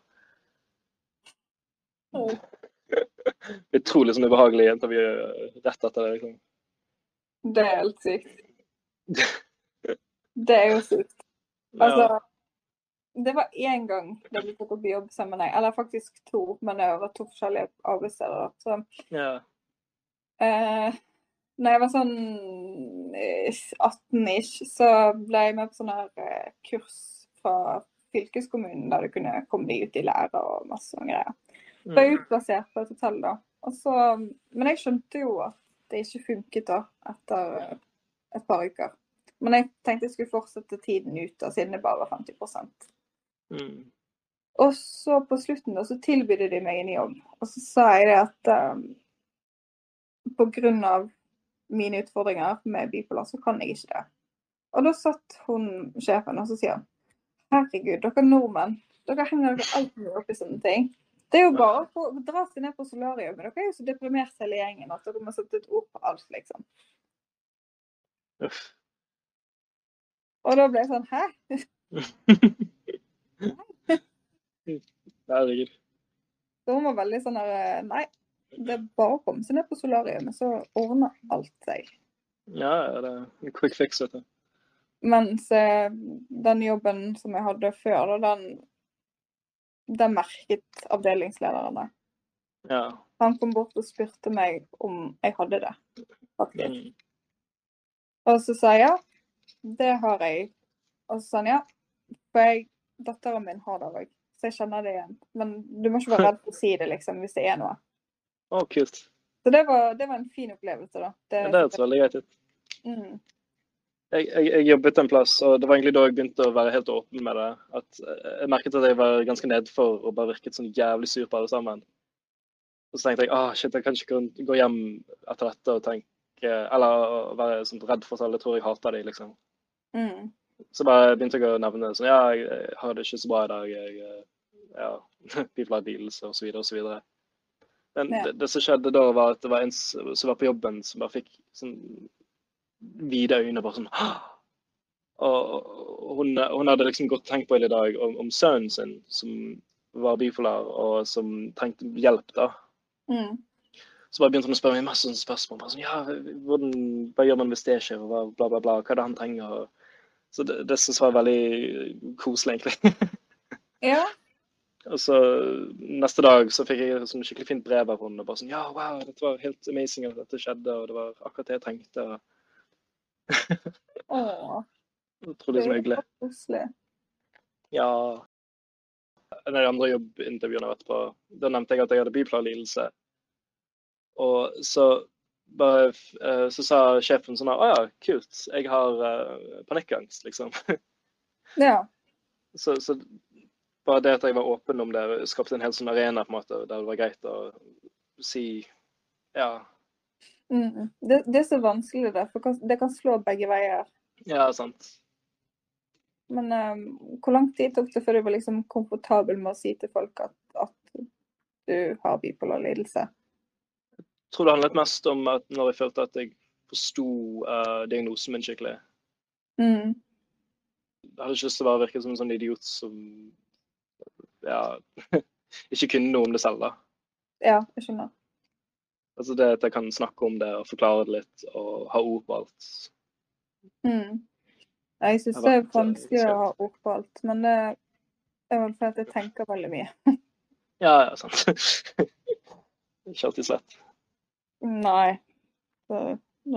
Speaker 1: Oh.
Speaker 2: Utrolig sånn ubehagelig intervju rett etter det, liksom.
Speaker 1: Det er helt sykt. Det er jo sykt. Altså,
Speaker 2: Ja.
Speaker 1: det var én gang det ble tatt opp i jobbsammenheng, eller faktisk to, men det var to forskjellige arbeidssteder. Så
Speaker 2: ja.
Speaker 1: eh, når jeg var sånn eh, 18-ish, så ble jeg med på sånn her eh, kurs fra fylkeskommunen der du kunne komme deg ut i lære og masse sånne greier. ble
Speaker 2: Mm.
Speaker 1: utplassert på et hotell da. Så, men jeg skjønte jo at det ikke funket da, etter eh, et par uker. Men jeg tenkte jeg skulle fortsette tiden ut da, siden det bare var 50
Speaker 2: Mm.
Speaker 1: Og så på slutten da, så tilbydde de meg en jobb. Og så sa jeg det at um, av mine utfordringer med bipolar, så kan jeg ikke det. Og da satt hun sjefen og så sier herregud, dere nordmenn, dere henger dere alltid opp i sånne ting. Det er jo bare å dra seg ned på solarium, men dere er jo så deprimert hele gjengen at dere må sette et ord på alt, liksom.
Speaker 2: Uff.
Speaker 1: Og da ble jeg sånn, hæ?
Speaker 2: Herregud.
Speaker 1: Så hun var veldig sånn her, nei, det er bare å komme seg ned på solarium, så ordner alt seg.
Speaker 2: Ja, det er en quick fix, vet du.
Speaker 1: Mens eh, den jobben som jeg hadde før, da, den, den merket avdelingslederen.
Speaker 2: Ja.
Speaker 1: Han kom bort og spurte meg om jeg hadde det, faktisk.
Speaker 2: Mm.
Speaker 1: Og så sa jeg ja, det har jeg. Og så sa han ja, for jeg, datteren min har det òg, så jeg kjenner det igjen. Men du må ikke være redd for å si det, liksom, hvis det er noe.
Speaker 2: Å, kult.
Speaker 1: Så det var, det var en fin opplevelse, da. Det,
Speaker 2: Ja, det høres veldig greit ut.
Speaker 1: mm,
Speaker 2: Jeg, jeg, jeg jobbet en plass, og det var egentlig da jeg begynte å være helt åpen med det. At eh, jeg merket at jeg var ganske nedfor og bare virket sånn jævlig sur på alle sammen. Og så tenkte jeg ah, shit, jeg kan ikke gå- hjem etter dette og tenke Eller være sånn redd for at alle tror jeg hater dem, liksom.
Speaker 1: mm,
Speaker 2: Så bare begynte jeg å nevne sånn Ja, jeg, har det ikke så bra i dag. Jeg eh, ja, bipolar lidelse osv. osv. Men det, det som skjedde da, var at det var en som var på jobben, som bare fikk sånn vide øyne. bare sånn Og hun, hun hadde liksom godt tenkt på hele dag om, om sønnen sin, som var bipolar, og som trengte hjelp. da.
Speaker 1: mm,
Speaker 2: Så bare begynte hun å spørre meg masse spørsmål. sånn, ja, hvordan, Hva gjør man hvis det skjer? Bla, bla, bla. Hva er det han trenger? så det, det synes jeg var veldig koselig, egentlig.
Speaker 1: ja.
Speaker 2: Og så neste dag så fikk jeg sånn skikkelig fint brev av henne. og Bare sånn Ja, wow, dette var helt amazing at dette skjedde, og det var akkurat det jeg trengte.
Speaker 1: Åh,
Speaker 2: Utrolig så hyggelig.
Speaker 1: koselig.
Speaker 2: Ja. En av de andre jobbintervjuene jeg har vært på, da nevnte jeg at jeg hadde bipolarlidelse. Og så bare eh, så sa sjefen sånn Å ja, kult. Jeg har eh, panikkangst, liksom.
Speaker 1: Ja.
Speaker 2: Så, så bare det at jeg var åpen om det, skapte en helt sånn arena på en måte, der det var greit å si ja,
Speaker 1: Mm. Det, det er så vanskelig, det. For det kan slå begge veier.
Speaker 2: ja, sant.
Speaker 1: Men um, hvor lang tid tok det før du var liksom komfortabel med å si til folk at, at du har bipolar lidelse?
Speaker 2: Jeg tror det handlet mest om at når jeg følte at jeg forsto uh, diagnosen min skikkelig.
Speaker 1: Mm.
Speaker 2: Jeg hadde ikke lyst til å virke som en sånn idiot som ja, ikke kunne noe om det selv, da.
Speaker 1: Ja, jeg skjønner.
Speaker 2: Altså det at jeg kan snakke om det og forklare det litt og ha ord på alt.
Speaker 1: Mm. Jeg syns
Speaker 2: Det
Speaker 1: er
Speaker 2: eh,
Speaker 1: vanskelig å ha ord på alt, men det er vel fordi jeg tenker veldig mye.
Speaker 2: Ja, ja, sant. ikke alltid slett.
Speaker 1: Nei. Så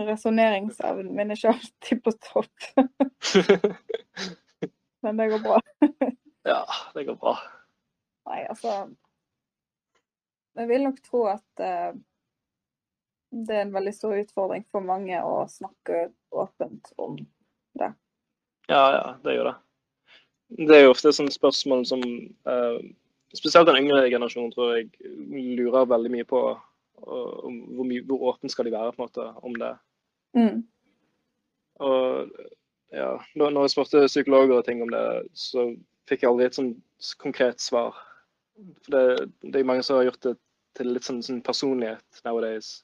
Speaker 1: Resonneringsevnen min er ikke alltid på topp, men det går bra.
Speaker 2: ja, det går bra.
Speaker 1: Nei, altså Jeg vil nok tro at uh, det er en veldig stor utfordring for mange å snakke åpent om det.
Speaker 2: Ja, ja, det gjør det. Det er jo ofte sånne spørsmål som uh, spesielt den yngre generasjonen tror jeg lurer veldig mye på uh, hvor, mye, hvor åpen skal de være på en måte om det.
Speaker 1: Mm.
Speaker 2: Og ja, når jeg spurte psykologer og ting om det, så fikk jeg aldri et sånn konkret svar. For det, det er mange som har gjort det til litt sånn, sånn personlighet nowadays.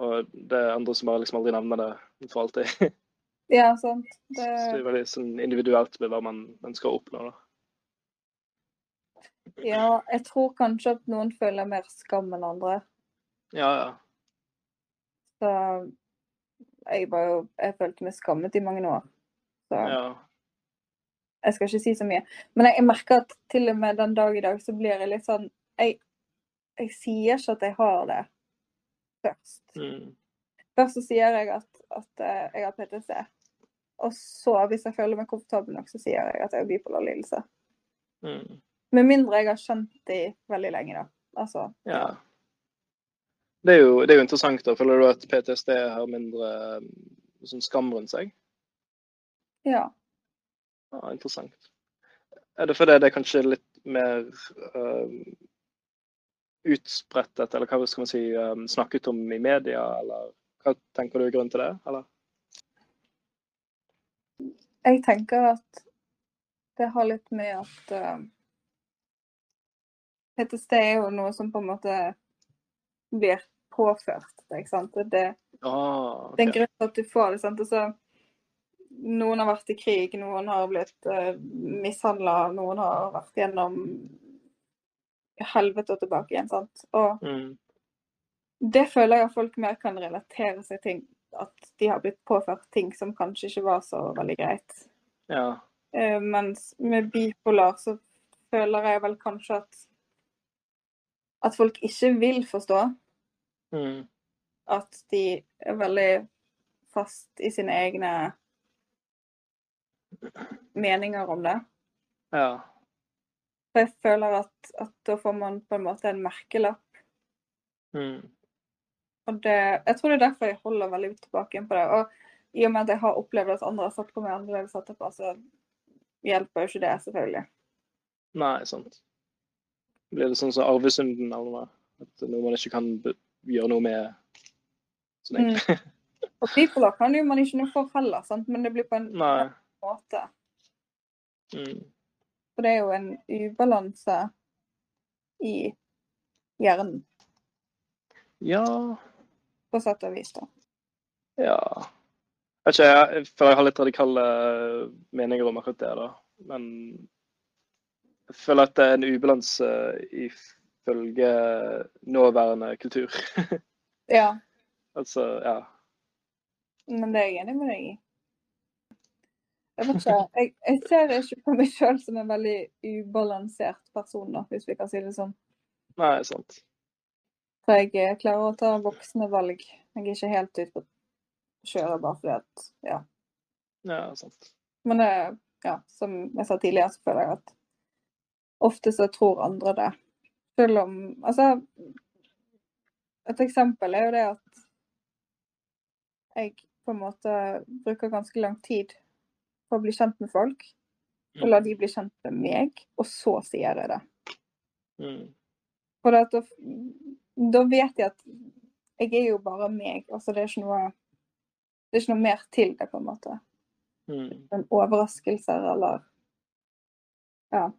Speaker 2: Og det er andre som bare liksom aldri nevner det for alltid.
Speaker 1: Ja, sant.
Speaker 2: Så det er veldig sånn individuelt med hva man ønsker å oppnå. da.
Speaker 1: ja, jeg tror kanskje at noen føler mer skam enn andre.
Speaker 2: Ja, ja.
Speaker 1: Så jeg var jo Jeg følte meg skammet i mange år. Så
Speaker 2: ja.
Speaker 1: Jeg skal ikke si så mye. Men jeg, jeg merker at til og med den dag i dag så blir jeg litt sånn Jeg, jeg sier ikke at jeg har det først.
Speaker 2: Mm.
Speaker 1: Først så sier jeg at, at eh, jeg har PTSD. Og så, hvis jeg føler meg komfortabel nok, så sier jeg at jeg har bipolar lidelse.
Speaker 2: Mm.
Speaker 1: Med mindre jeg har skjønt det i veldig lenge, da. Altså,
Speaker 2: Ja. Det er, jo, det er jo interessant. da. Føler du at PTSD har mindre sånn skam rundt seg?
Speaker 1: ja.
Speaker 2: Ja, interessant. Er det fordi det er kanskje litt mer um, utsprettet, eller hva skal man si, um, snakket om i media, eller hva tenker du er grunnen til det? Eller?
Speaker 1: Jeg tenker at det har litt med at uh, PTSD er jo noe som på en måte blir påført deg, sant. Og Det,
Speaker 2: Ah,
Speaker 1: det er en grunn til at du får det. sant? Altså, noen har vært i krig, noen har blitt uh, mishandla, noen har vært gjennom helvete og tilbake igjen. sant? Og
Speaker 2: Mm.
Speaker 1: det føler jeg at folk mer kan relatere seg til. At de har blitt påført ting som kanskje ikke var så veldig greit.
Speaker 2: Ja.
Speaker 1: Uh, mens med bipolar så føler jeg vel kanskje at at folk ikke vil forstå.
Speaker 2: Mm.
Speaker 1: At de er veldig fast i sine egne meninger om det.
Speaker 2: Ja.
Speaker 1: For jeg føler at, at da får man på en måte en merkelapp.
Speaker 2: Mm.
Speaker 1: Og det, jeg tror det er derfor jeg holder veldig tilbake på det. Og i og med at jeg har opplevd at andre har satt på meg annerledes etterpå, så hjelper jo ikke det, selvfølgelig.
Speaker 2: Nei, sant. Blir det sånn som arvesynden eller noe? At noe man ikke kan gjøre noe med? Sånn
Speaker 1: Mm. Og bipolar kan jo man ikke noe for heller, sant? men det blir på en
Speaker 2: Nei.
Speaker 1: Måte.
Speaker 2: Mm.
Speaker 1: For det er jo en ubalanse i hjernen,
Speaker 2: Ja.
Speaker 1: på sett og vis. da.
Speaker 2: Ja. Jeg vet ikke, jeg, føler jeg har litt radikale meninger om akkurat det, da. Men jeg føler at det er en ubalanse ifølge nåværende kultur.
Speaker 1: Ja,
Speaker 2: altså, ja.
Speaker 1: men det er jeg enig med deg i. Jeg vet ikke, jeg, jeg ser ikke på meg sjøl som en veldig ubalansert person, da, hvis vi kan si det sånn.
Speaker 2: Nei, sant.
Speaker 1: For jeg eh, klarer å ta voksne valg. Jeg er ikke helt ute på kjøret bare fordi at Ja.
Speaker 2: Ja, sant.
Speaker 1: Men ja, som jeg sa tidligere, så føler jeg at ofte så tror andre det. Selv om Altså, et eksempel er jo det at jeg på en måte bruker ganske lang tid på å bli kjent med folk. Og la de bli kjent med meg, og så sier jeg det.
Speaker 2: Mm.
Speaker 1: For da, da vet jeg at jeg er jo bare meg. Altså det er ikke noe Det er ikke noe mer til det, på en måte.
Speaker 2: Mm.
Speaker 1: En overraskelser eller Ja.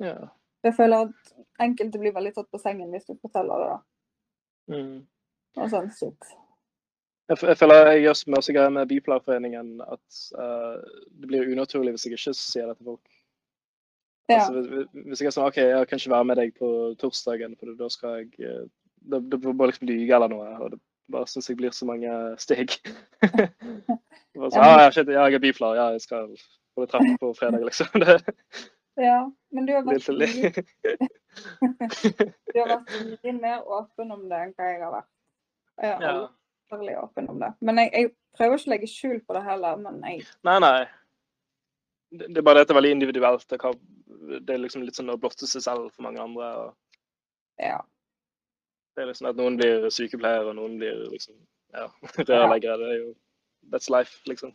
Speaker 2: Ja.
Speaker 1: Jeg føler at enkelte blir veldig tatt på sengen hvis du forteller det. da.
Speaker 2: Mm.
Speaker 1: Og sånn shit.
Speaker 2: Jeg, jeg føler jeg gjør som også greier med Byplanforeningen at uh, det blir unaturlig hvis jeg ikke sier det til folk.
Speaker 1: Ja.
Speaker 2: Altså, hvis- jeg er sånn OK, jeg kan ikke være med deg på torsdagen, for da skal jeg eh, Da, da må jeg liksom lyge eller noe. og det bare syns jeg blir så mange steg. Bare så,
Speaker 1: Ja,
Speaker 2: ah, shit, ja, jeg er biflar, ja, jeg skal på det treff på fredag, liksom. Det
Speaker 1: ja. Men du har vært,
Speaker 2: litt
Speaker 1: mye- du har vært mye mer åpen om det enn hva jeg har vært. Jeg
Speaker 2: Ja.
Speaker 1: Veldig åpen om det. Men jeg, jeg prøver ikke å legge skjul på det heller. Men jeg
Speaker 2: Nei, nei. Det, det er bare det at det er veldig individuelt. Det, kan, det er liksom litt sånn å blotte seg selv for mange andre. og
Speaker 1: Ja.
Speaker 2: Det er liksom at noen blir sykepleiere, og noen blir liksom ja, rørleggere. Det er jo That's life, liksom.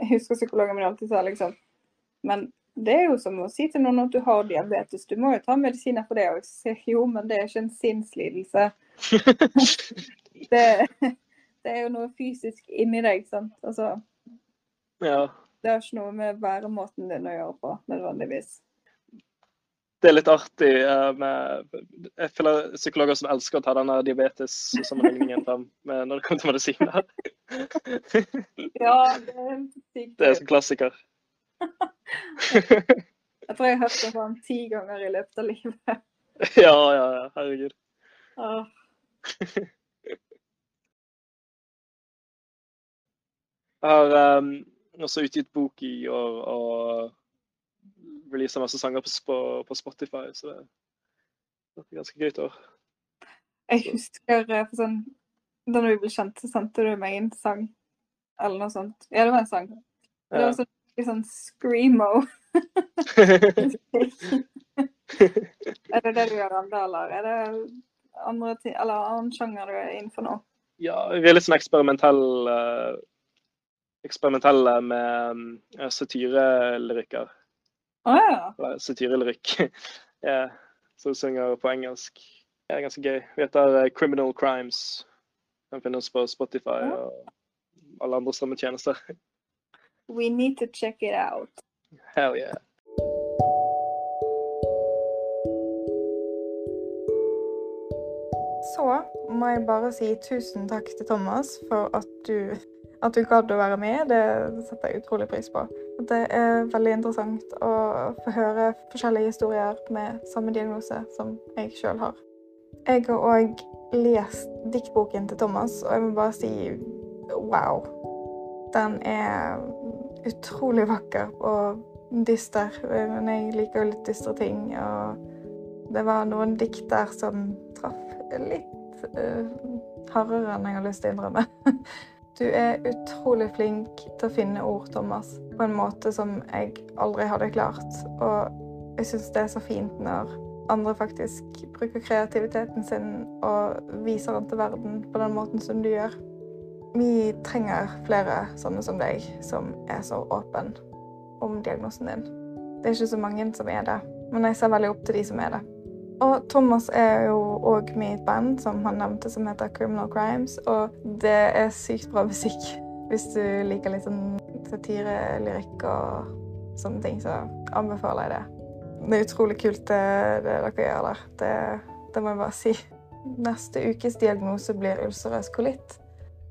Speaker 1: Jeg husker psykologen min alltid sa liksom Men Det er jo som å si til noen at du har diabetes. Du må jo ta medisiner for det òg. Jo, men det er ikke en sinnslidelse. det, det, er jo noe fysisk inni deg, sant. Altså,
Speaker 2: ja.
Speaker 1: Det har ikke noe med væremåten din å gjøre på, nødvendigvis.
Speaker 2: Det er litt artig uh, med Jeg føler psykologer som elsker å ta denne diabetes-sammenligningen frem når det kommer til medisiner.
Speaker 1: ja, det er
Speaker 2: sykt. Det er en klassiker.
Speaker 1: jeg tror jeg har hørt det sånn ti ganger i løpet av livet.
Speaker 2: ja, ja, ja. Herregud. Ah. Har um, også utgitt bok i år og releasa masse sanger på, på, Spotify, så det, har vært ganske gøy år.
Speaker 1: Jeg husker eh, for sånn Da vi ble kjent, så sendte du meg en sang eller noe sånt. Ja, det var en sang. Det var sånn sånn screamo. er det det du gjør ennå, eller er det andre ting, eller annen sjanger du er innenfor nå?
Speaker 2: Ja, vi er litt sånn eksperimentell uh, eksperimentelle med satyrelyrikker.
Speaker 1: Å ah, ja.
Speaker 2: Eller satyrelyrikk. yeah, som synger på engelsk. Det er ganske gøy. Vi heter uh, Criminal Crimes. Den finnes på Spotify og alle andre strømmetjenester.
Speaker 1: We need to check it out.
Speaker 2: Hell yeah.
Speaker 1: Så må jeg bare si tusen takk til Thomas for at du, at du gadd å være med. Det setter jeg utrolig pris på. Det er veldig interessant å få høre forskjellige historier med samme diagnose som jeg sjøl har. Jeg har òg lest diktboken til Thomas, og jeg må bare si wow. Den er utrolig vakker og dyster. Men jeg liker jo litt dystre ting. Og det var noen dikt der som traff litt uh, hardere enn jeg har lyst til å innrømme. Du er utrolig flink til å finne ord, Thomas, på en måte som jeg aldri hadde klart. Og jeg syns det er så fint når andre faktisk bruker kreativiteten sin og viser den til verden på den måten som du gjør. Vi trenger flere sånne som deg, som er så åpen om diagnosen din. Det er ikke så mange som er det, men jeg ser veldig opp til de som er det. Og Thomas er jo òg med i et band som han nevnte, som heter Criminal Crimes. Og det er sykt bra musikk. Hvis du liker litt sånn satirelyrikk og sånne ting, så anbefaler jeg det. Det er utrolig kult det, det dere gjør der. Det, det må jeg bare si. Neste ukes diagnose blir ulcerøs kolitt.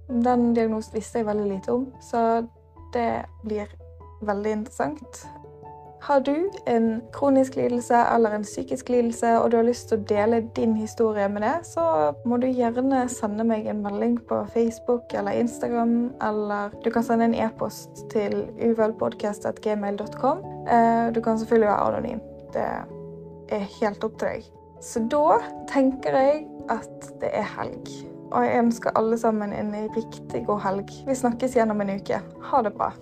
Speaker 1: Den diagnosen visste jeg veldig lite om, så det blir veldig interessant. Har du en kronisk lidelse eller en psykisk lidelse, og du har lyst til å dele din historie med det, så må du gjerne sende meg en melding på Facebook eller Instagram, eller du kan sende en e-post til uvelpodkast.gmail.com. Eh, du kan selvfølgelig være anonym. Det er helt opp til deg. Så da tenker jeg at det er helg. Og jeg ønsker alle sammen en riktig god helg. Vi snakkes igjen om en uke. Ha det bra.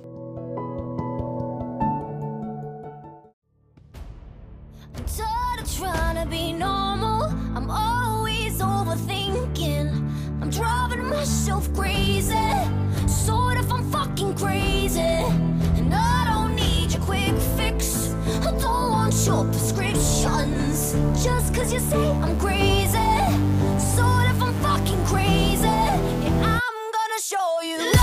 Speaker 3: tired of trying to be normal. I'm always overthinking. I'm driving
Speaker 1: myself crazy. Sort if I'm fucking crazy. And I don't need your quick fix. I don't want your prescriptions. Just cause you say I'm crazy. Sort if I'm fucking crazy. Yeah, I'm gonna show you.